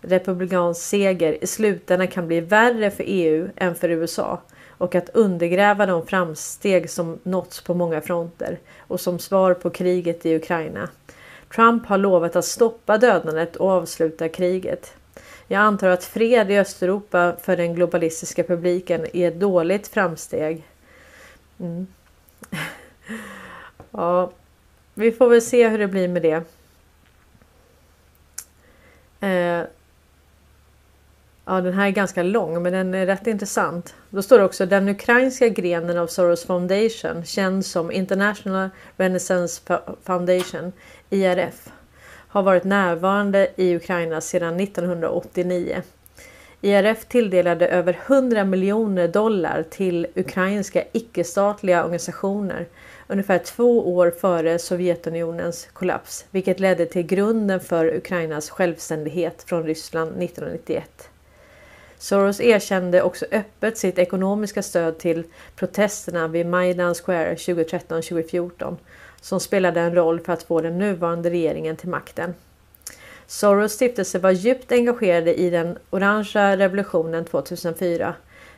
republikansk seger i slutändan kan bli värre för EU än för USA och att undergräva de framsteg som nåtts på många fronter och som svar på kriget i Ukraina. Trump har lovat att stoppa dödandet och avsluta kriget. Jag antar att fred i Östeuropa för den globalistiska publiken är ett dåligt framsteg. Mm. ja, vi får väl se hur det blir med det. Eh, ja, den här är ganska lång, men den är rätt intressant. Då står det också den ukrainska grenen av Soros Foundation, känd som International Renaissance Foundation, IRF, har varit närvarande i Ukraina sedan 1989. IRF tilldelade över 100 miljoner dollar till ukrainska icke-statliga organisationer ungefär två år före Sovjetunionens kollaps, vilket ledde till grunden för Ukrainas självständighet från Ryssland 1991. Soros erkände också öppet sitt ekonomiska stöd till protesterna vid Maidan Square 2013-2014 som spelade en roll för att få den nuvarande regeringen till makten. Soros stiftelse var djupt engagerade i den orangea revolutionen 2004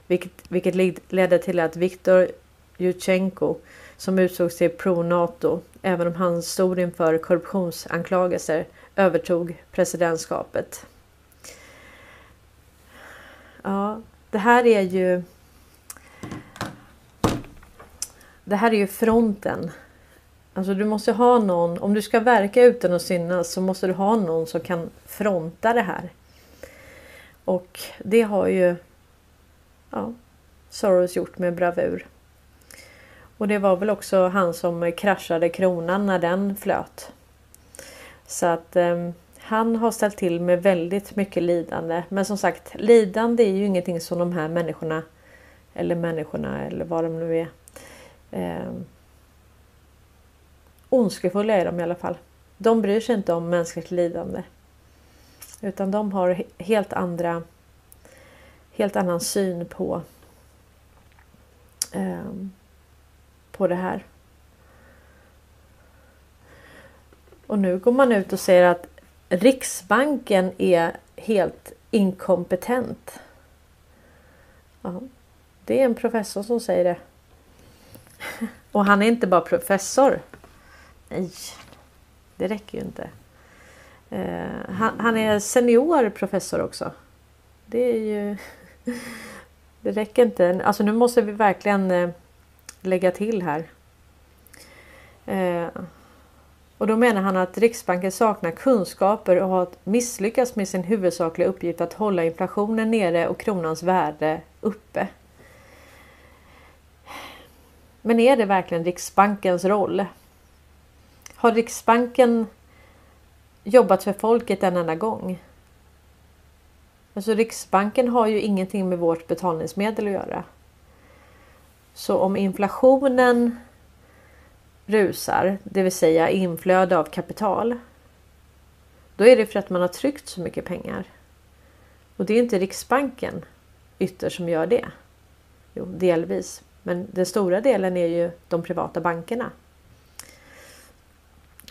vilket, vilket ledde till att Viktor Jutjenko som utsågs till pro-NATO, även om han stod inför korruptionsanklagelser, övertog presidentskapet. Ja, det här är ju... Det här är ju fronten. Alltså du måste ha någon, om du ska verka utan att synas så måste du ha någon som kan fronta det här. Och det har ju ja, Soros gjort med bravur. Och det var väl också han som kraschade kronan när den flöt. Så att eh, han har ställt till med väldigt mycket lidande. Men som sagt, lidande är ju ingenting som de här människorna eller människorna eller vad de nu är. Eh, ondskefulla är de i alla fall. De bryr sig inte om mänskligt lidande. Utan de har helt andra helt annan syn på eh, på det här. Och nu går man ut och säger att Riksbanken är helt inkompetent. Ja, det är en professor som säger det. Och han är inte bara professor. Nej, det räcker ju inte. Eh, han, han, är senior professor också. Det är ju... Det räcker inte. Alltså nu måste vi verkligen eh, lägga till här. Eh, och då menar han att Riksbanken saknar kunskaper och har misslyckats med sin huvudsakliga uppgift att hålla inflationen nere och kronans värde uppe. Men är det verkligen Riksbankens roll? Har Riksbanken jobbat för folket en enda gång? Alltså Riksbanken har ju ingenting med vårt betalningsmedel att göra. Så om inflationen rusar, det vill säga inflöde av kapital. Då är det för att man har tryckt så mycket pengar. Och det är inte Riksbanken ytterst som gör det. Jo, delvis. Men den stora delen är ju de privata bankerna.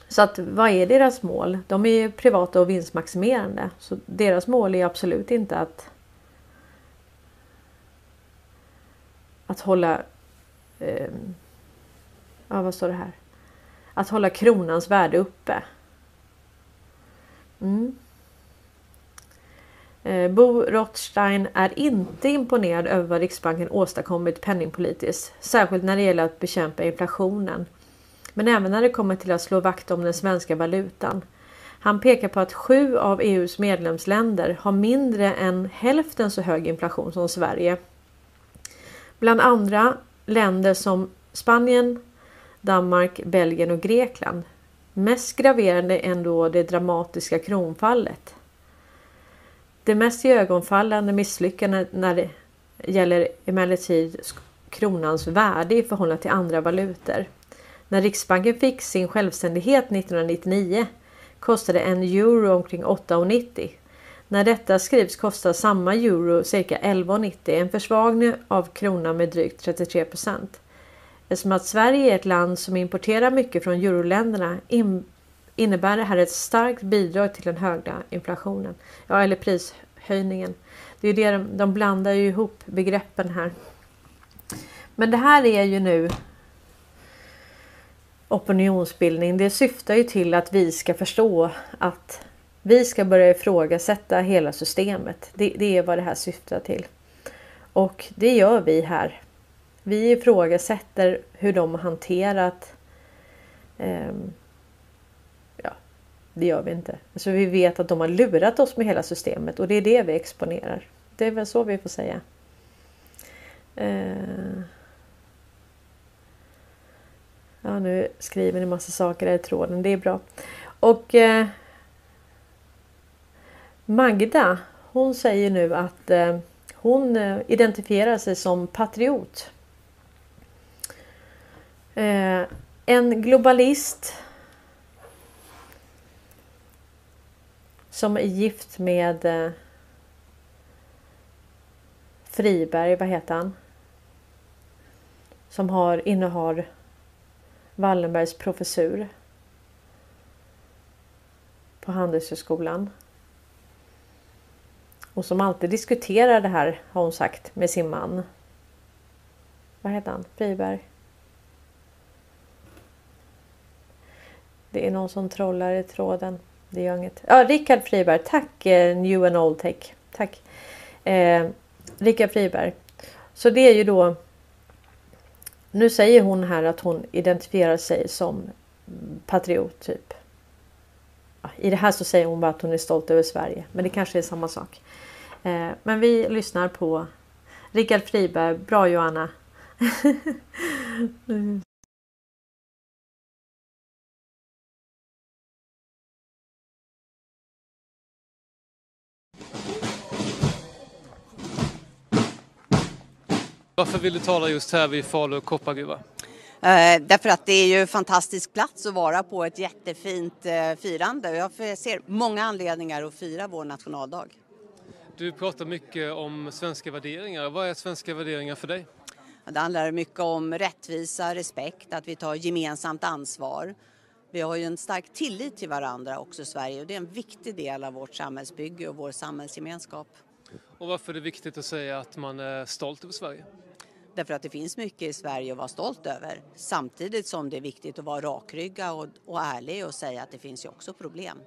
Så att vad är deras mål? De är ju privata och vinstmaximerande. Så deras mål är absolut inte att att hålla eh, ja, vad står det här? Att hålla kronans värde uppe. Mm. Eh, Bo Rothstein är inte imponerad över vad Riksbanken åstadkommit penningpolitiskt, särskilt när det gäller att bekämpa inflationen. Men även när det kommer till att slå vakt om den svenska valutan. Han pekar på att sju av EUs medlemsländer har mindre än hälften så hög inflation som Sverige. Bland andra länder som Spanien, Danmark, Belgien och Grekland. Mest graverande ändå det dramatiska kronfallet. Det mest ögonfallande misslyckandet när det gäller emellertid kronans värde i förhållande till andra valutor. När Riksbanken fick sin självständighet 1999 kostade en euro omkring 8,90. När detta skrivs kostar samma euro cirka 11,90, en försvagning av kronan med drygt 33 procent. Eftersom att Sverige är ett land som importerar mycket från euroländerna innebär det här ett starkt bidrag till den höga inflationen. Ja, eller prishöjningen. Det är det de, de blandar ju ihop begreppen här. Men det här är ju nu opinionsbildning. Det syftar ju till att vi ska förstå att vi ska börja ifrågasätta hela systemet. Det, det är vad det här syftar till. Och det gör vi här vi ifrågasätter hur de har hanterat eh, Ja, det gör vi inte. Alltså vi vet att de har lurat oss med hela systemet och det är det vi exponerar. Det är väl så vi får säga. Eh, ja, nu skriver ni massa saker här i tråden. Det är bra. Och eh, Magda, hon säger nu att eh, hon eh, identifierar sig som patriot. Eh, en globalist som är gift med eh, Friberg, vad heter han? Som har, innehar Wallenbergs professur på Handelshögskolan. Och som alltid diskuterar det här har hon sagt med sin man. Vad heter han? Friberg? Det är någon som trollar i tråden. Det gör inget. Ja, Rickard Friberg. Tack eh, New and Old Tech. Tack. Eh, Rickard Friberg. Så det är ju då. Nu säger hon här att hon identifierar sig som patriot typ. I det här så säger hon bara att hon är stolt över Sverige. Men det kanske är samma sak. Eh, men vi lyssnar på Rickard Friberg. Bra Johanna. Varför vill du tala just här vid Falu koppargruva? Eh, därför att det är ju en fantastisk plats att vara på ett jättefint eh, firande. Jag ser många anledningar att fira vår nationaldag. Du pratar mycket om svenska värderingar. Vad är svenska värderingar för dig? Det handlar mycket om rättvisa, respekt, att vi tar gemensamt ansvar. Vi har ju en stark tillit till varandra också i Sverige och det är en viktig del av vårt samhällsbygge och vår samhällsgemenskap. Och varför är det viktigt att säga att man är stolt över Sverige? Därför att det finns mycket i Sverige att vara stolt över. Samtidigt som det är viktigt att vara rakrygga och, och ärlig och säga att det finns ju också problem.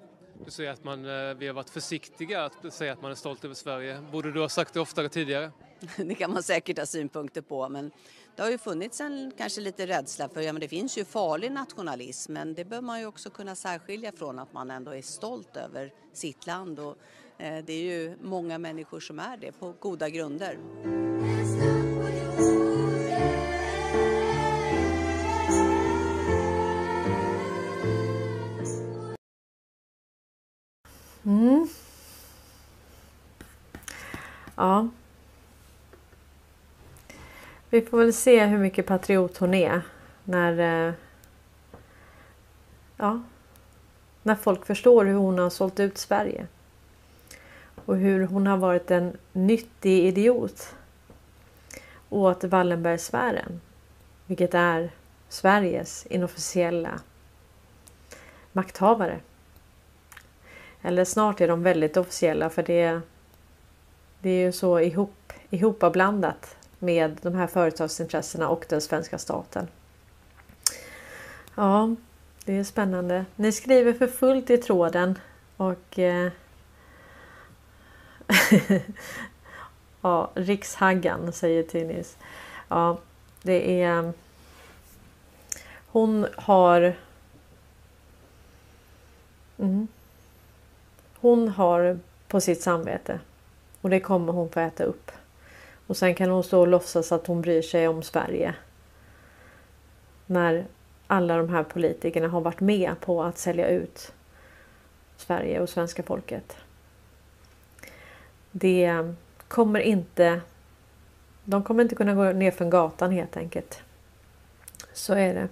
Du säger att man, eh, vi har varit försiktiga att säga att man är stolt över Sverige. Borde du ha sagt det oftare tidigare? Det kan man säkert ha synpunkter på men det har ju funnits en kanske lite rädsla för, ja men det finns ju farlig nationalism men det bör man ju också kunna särskilja från att man ändå är stolt över sitt land och Eh, det är ju många människor som är det på goda grunder. Mm. Ja. Vi får väl se hur mycket patriot hon är när... Eh, ja. När folk förstår hur hon har sålt ut Sverige. Och hur hon har varit en nyttig idiot åt Wallenbergsfären. Vilket är Sveriges inofficiella makthavare. Eller snart är de väldigt officiella för det, det är ju så ihop, ihopablandat med de här företagsintressena och den svenska staten. Ja, det är spännande. Ni skriver för fullt i tråden och eh, ja, Rikshaggan säger Tinnis. Ja, det är hon har mm, hon har på sitt samvete och det kommer hon få äta upp. Och sen kan hon stå och låtsas att hon bryr sig om Sverige. När alla de här politikerna har varit med på att sälja ut Sverige och svenska folket. Det kommer inte... De kommer inte kunna gå ner för gatan helt enkelt. Så är det.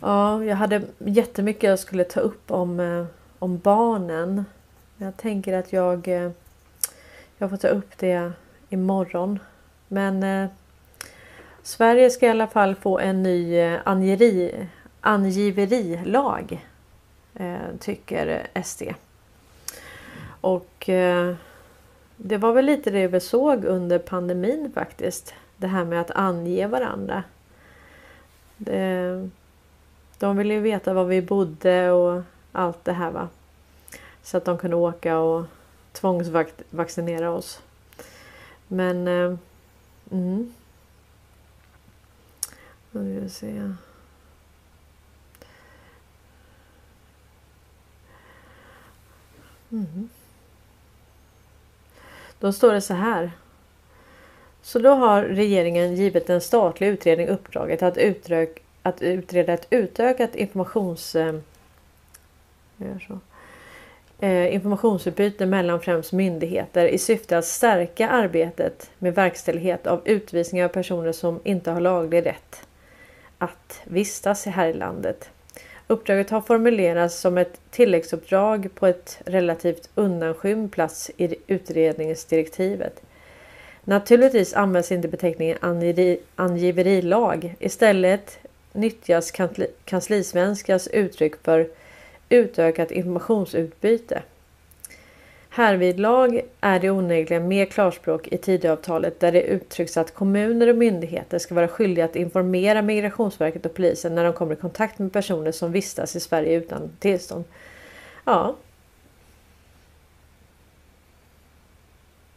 Ja, jag hade jättemycket jag skulle ta upp om, eh, om barnen. Jag tänker att jag, eh, jag får ta upp det imorgon. Men eh, Sverige ska i alla fall få en ny eh, angeri, angiverilag. Eh, tycker SD. Och eh, det var väl lite det vi såg under pandemin faktiskt. Det här med att ange varandra. Det, de ville ju veta var vi bodde och allt det här va. Så att de kunde åka och tvångsvaccinera oss. Men... Eh, mm. Nu ska vi se. Mm. Då står det så här. Så då har regeringen givit en statlig utredning uppdraget att, utrök, att utreda ett utökat informations... Eh, så eh, informationsutbyte mellan främst myndigheter i syfte att stärka arbetet med verkställighet av utvisningar av personer som inte har laglig rätt att vistas här i landet. Uppdraget har formulerats som ett tilläggsuppdrag på ett relativt undanskymd plats i utredningsdirektivet. Naturligtvis används inte beteckningen angiverilag. Istället nyttjas kanslisvenskans uttryck för utökat informationsutbyte. Härvidlag är det onekligen mer klarspråk i Tidöavtalet där det uttrycks att kommuner och myndigheter ska vara skyldiga att informera Migrationsverket och polisen när de kommer i kontakt med personer som vistas i Sverige utan tillstånd. Ja.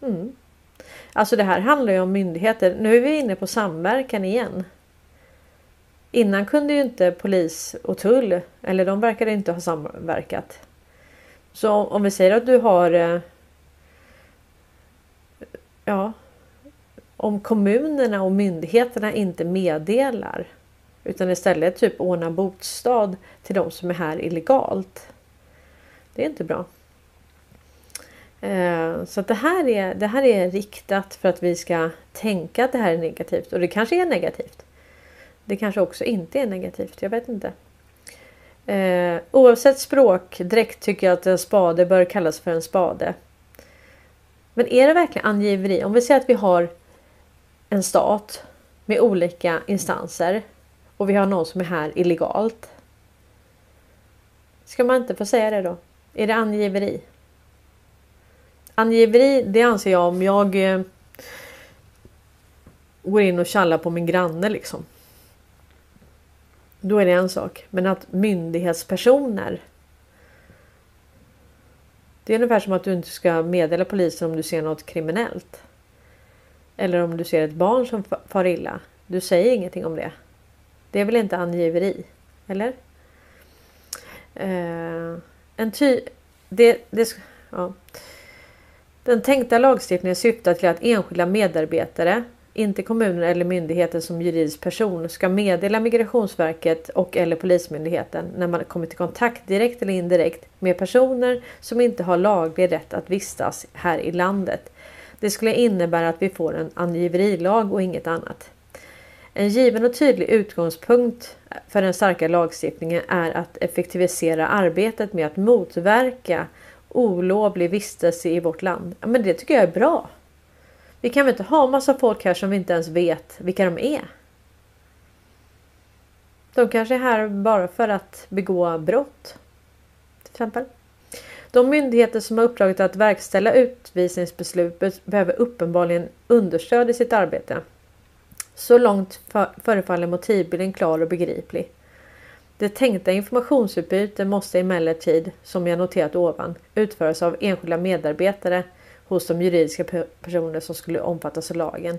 Mm. Alltså det här handlar ju om myndigheter. Nu är vi inne på samverkan igen. Innan kunde ju inte polis och tull, eller de verkade inte ha samverkat. Så om vi säger att du har... Eh, ja. Om kommunerna och myndigheterna inte meddelar utan istället typ ordnar bostad till de som är här illegalt. Det är inte bra. Eh, så att det, här är, det här är riktat för att vi ska tänka att det här är negativt. Och det kanske är negativt. Det kanske också inte är negativt. Jag vet inte. Eh, oavsett språkdräkt tycker jag att en spade bör kallas för en spade. Men är det verkligen angiveri? Om vi säger att vi har en stat med olika instanser och vi har någon som är här illegalt. Ska man inte få säga det då? Är det angiveri? Angiveri, det anser jag om jag eh, går in och tjallar på min granne liksom. Då är det en sak. Men att myndighetspersoner. Det är ungefär som att du inte ska meddela polisen om du ser något kriminellt. Eller om du ser ett barn som far illa. Du säger ingenting om det. Det är väl inte angiveri? Eller? Eh, en ty... Det, det, ja. Den tänkta lagstiftningen syftar till att enskilda medarbetare, inte kommunen eller myndigheten som juridisk person, ska meddela Migrationsverket och eller Polismyndigheten när man kommit i kontakt direkt eller indirekt med personer som inte har laglig rätt att vistas här i landet. Det skulle innebära att vi får en angiverilag och inget annat. En given och tydlig utgångspunkt för den starka lagstiftningen är att effektivisera arbetet med att motverka olovlig vistelse i vårt land. Men det tycker jag är bra. Vi kan väl inte ha massa folk här som vi inte ens vet vilka de är. De kanske är här bara för att begå brott. Till exempel. De myndigheter som har uppdraget att verkställa utvisningsbeslut behöver uppenbarligen understöd i sitt arbete. Så långt förefaller motivbilden klar och begriplig. Det tänkta informationsutbytet måste emellertid, som jag noterat ovan, utföras av enskilda medarbetare hos de juridiska personer som skulle omfattas av lagen.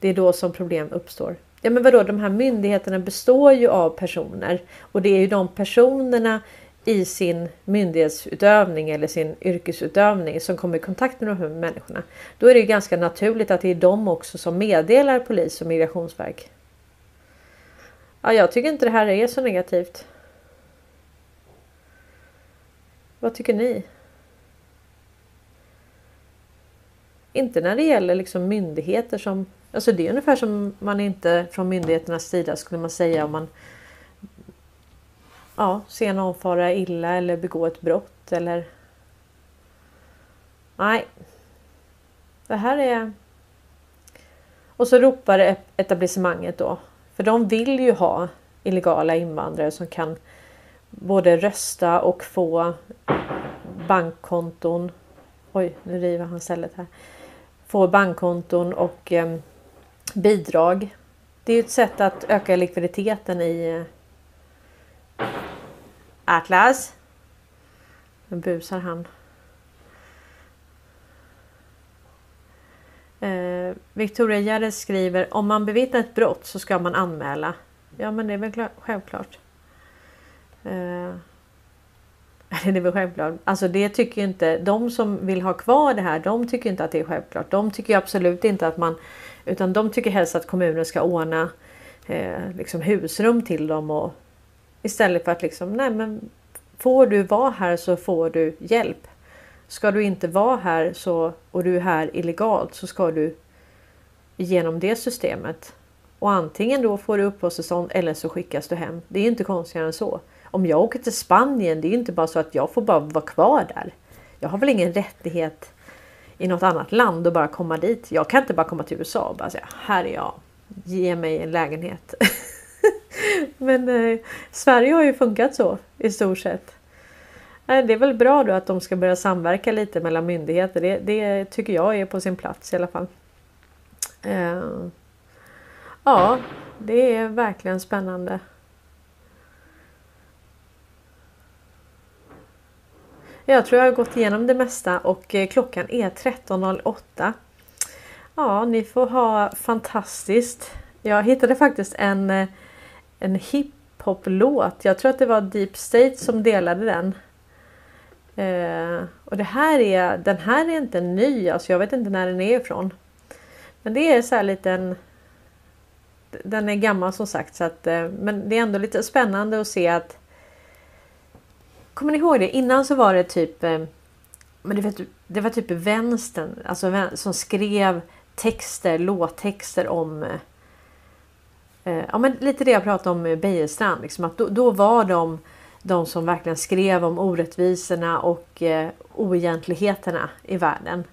Det är då som problem uppstår. Ja men vadå, de här myndigheterna består ju av personer och det är ju de personerna i sin myndighetsutövning eller sin yrkesutövning som kommer i kontakt med de här människorna. Då är det ju ganska naturligt att det är de också som meddelar polis och migrationsverk. Ja, jag tycker inte det här är så negativt. Vad tycker ni? Inte när det gäller liksom myndigheter som... Alltså det är ungefär som man inte från myndigheternas sida skulle man säga om man ja, ser någon fara illa eller begå ett brott eller... Nej. Det här är... Och så ropar e-, etablissemanget då. För de vill ju ha illegala invandrare som kan både rösta och få bankkonton. Oj, nu river han stället här. Får bankkonton och eh, bidrag. Det är ett sätt att öka likviditeten i eh, Atlas. Nu busar han. Eh, Victoria Gärde skriver om man bevittnar ett brott så ska man anmäla. Ja men det är väl självklart. Eh, det är väl självklart. Alltså det tycker ju inte de som vill ha kvar det här. De tycker inte att det är självklart. De tycker absolut inte att man utan de tycker helst att kommunen ska ordna eh, liksom husrum till dem och istället för att liksom nej men får du vara här så får du hjälp. Ska du inte vara här så, och du är här illegalt så ska du igenom det systemet. Och antingen då får du uppehållstillstånd eller så skickas du hem. Det är inte konstigare än så. Om jag åker till Spanien, det är inte bara så att jag får bara vara kvar där. Jag har väl ingen rättighet i något annat land och bara komma dit. Jag kan inte bara komma till USA och bara säga här är jag. Ge mig en lägenhet. Men eh, Sverige har ju funkat så i stort sett. Nej, Det är väl bra då att de ska börja samverka lite mellan myndigheter. Det, det tycker jag är på sin plats i alla fall. Eh, ja, det är verkligen spännande. Jag tror jag har gått igenom det mesta och eh, klockan är 13.08. Ja, ni får ha fantastiskt. Jag hittade faktiskt en, eh, en hiphop-låt. Jag tror att det var Deep State som delade den. Eh, och det här är, den här är inte ny, alltså jag vet inte när den är ifrån. Men det är så här liten... Den är gammal som sagt, så att, eh, men det är ändå lite spännande att se att... Kommer ni ihåg det? Innan så var det typ... Eh, men det, vet, det var typ vänstern alltså, som skrev texter, låttexter om eh, eh, ja, men lite det jag pratade om med Bejerstrand. Liksom, att då, då var de de som verkligen skrev om orättvisorna och eh, oegentligheterna i världen.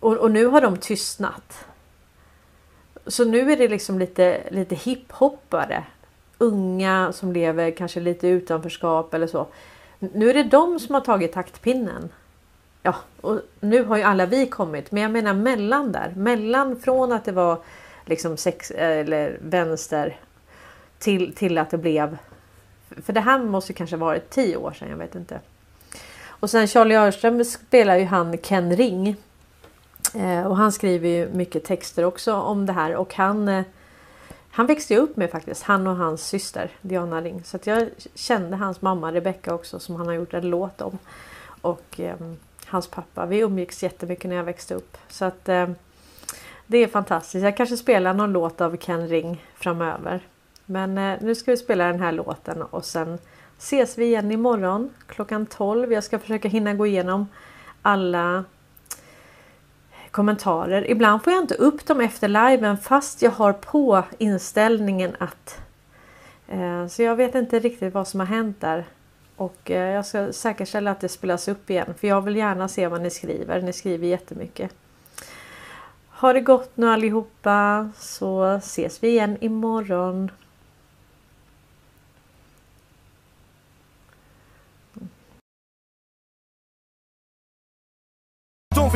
Och, och nu har de tystnat. Så nu är det liksom lite, lite hiphoppare. Unga som lever kanske lite i utanförskap eller så. Nu är det de som har tagit taktpinnen. Ja, och nu har ju alla vi kommit. Men jag menar mellan där. Mellan från att det var liksom sex eller vänster till, till att det blev... För det här måste kanske varit tio år sedan, jag vet inte. Och sen Charlie Örström spelar ju han Ken Ring. Eh, och han skriver ju mycket texter också om det här och han eh, han växte jag upp med faktiskt, han och hans syster Diana Ring. Så att jag kände hans mamma Rebecca också som han har gjort en låt om. Och eh, hans pappa. Vi umgicks jättemycket när jag växte upp. Så att eh, det är fantastiskt. Jag kanske spelar någon låt av Ken Ring framöver. Men eh, nu ska vi spela den här låten och sen ses vi igen imorgon klockan 12. Jag ska försöka hinna gå igenom alla kommentarer. Ibland får jag inte upp dem efter liven fast jag har på inställningen att eh, så jag vet inte riktigt vad som har hänt där. Och eh, jag ska säkerställa att det spelas upp igen för jag vill gärna se vad ni skriver. Ni skriver jättemycket. Ha det gott nu allihopa så ses vi igen imorgon. De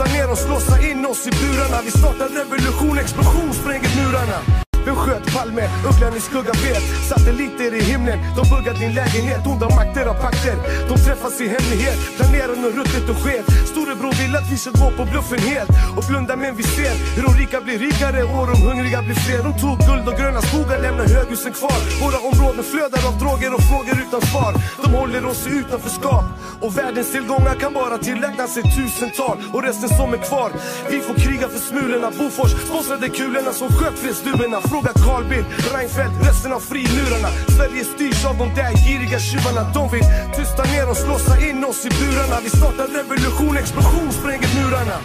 Kasta ner oss, låsa in oss i burarna. Vi startar revolution, explosion, spränger murarna vem sköt Palme? Ugglan i skugga vet Satelliter i himlen, de buggar din lägenhet. Onda makter av pakter, de träffas i hemlighet. Planerar något ruttet och skevt Storebror vill att vi ska gå på bluffen helt. Och blunda men vi ser hur de rika blir rikare och de hungriga blir fler. De tog guld och gröna skogar, lämnar höghusen kvar. Våra områden flödar av droger och frågor utan svar. De håller oss i utanförskap Och världens tillgångar kan bara tillägnas ett tusental. Och resten som är kvar. Vi får kriga för smulorna. Bofors sponsrade kulorna som sköt fredsduvorna Fråga Carl Bildt, Reinfeldt, resten av frilurarna. Sverige styrs av de där giriga tjuvarna. De vill tysta ner oss, låsa in oss i burarna. Vi startar revolution, explosion, spränger murarna.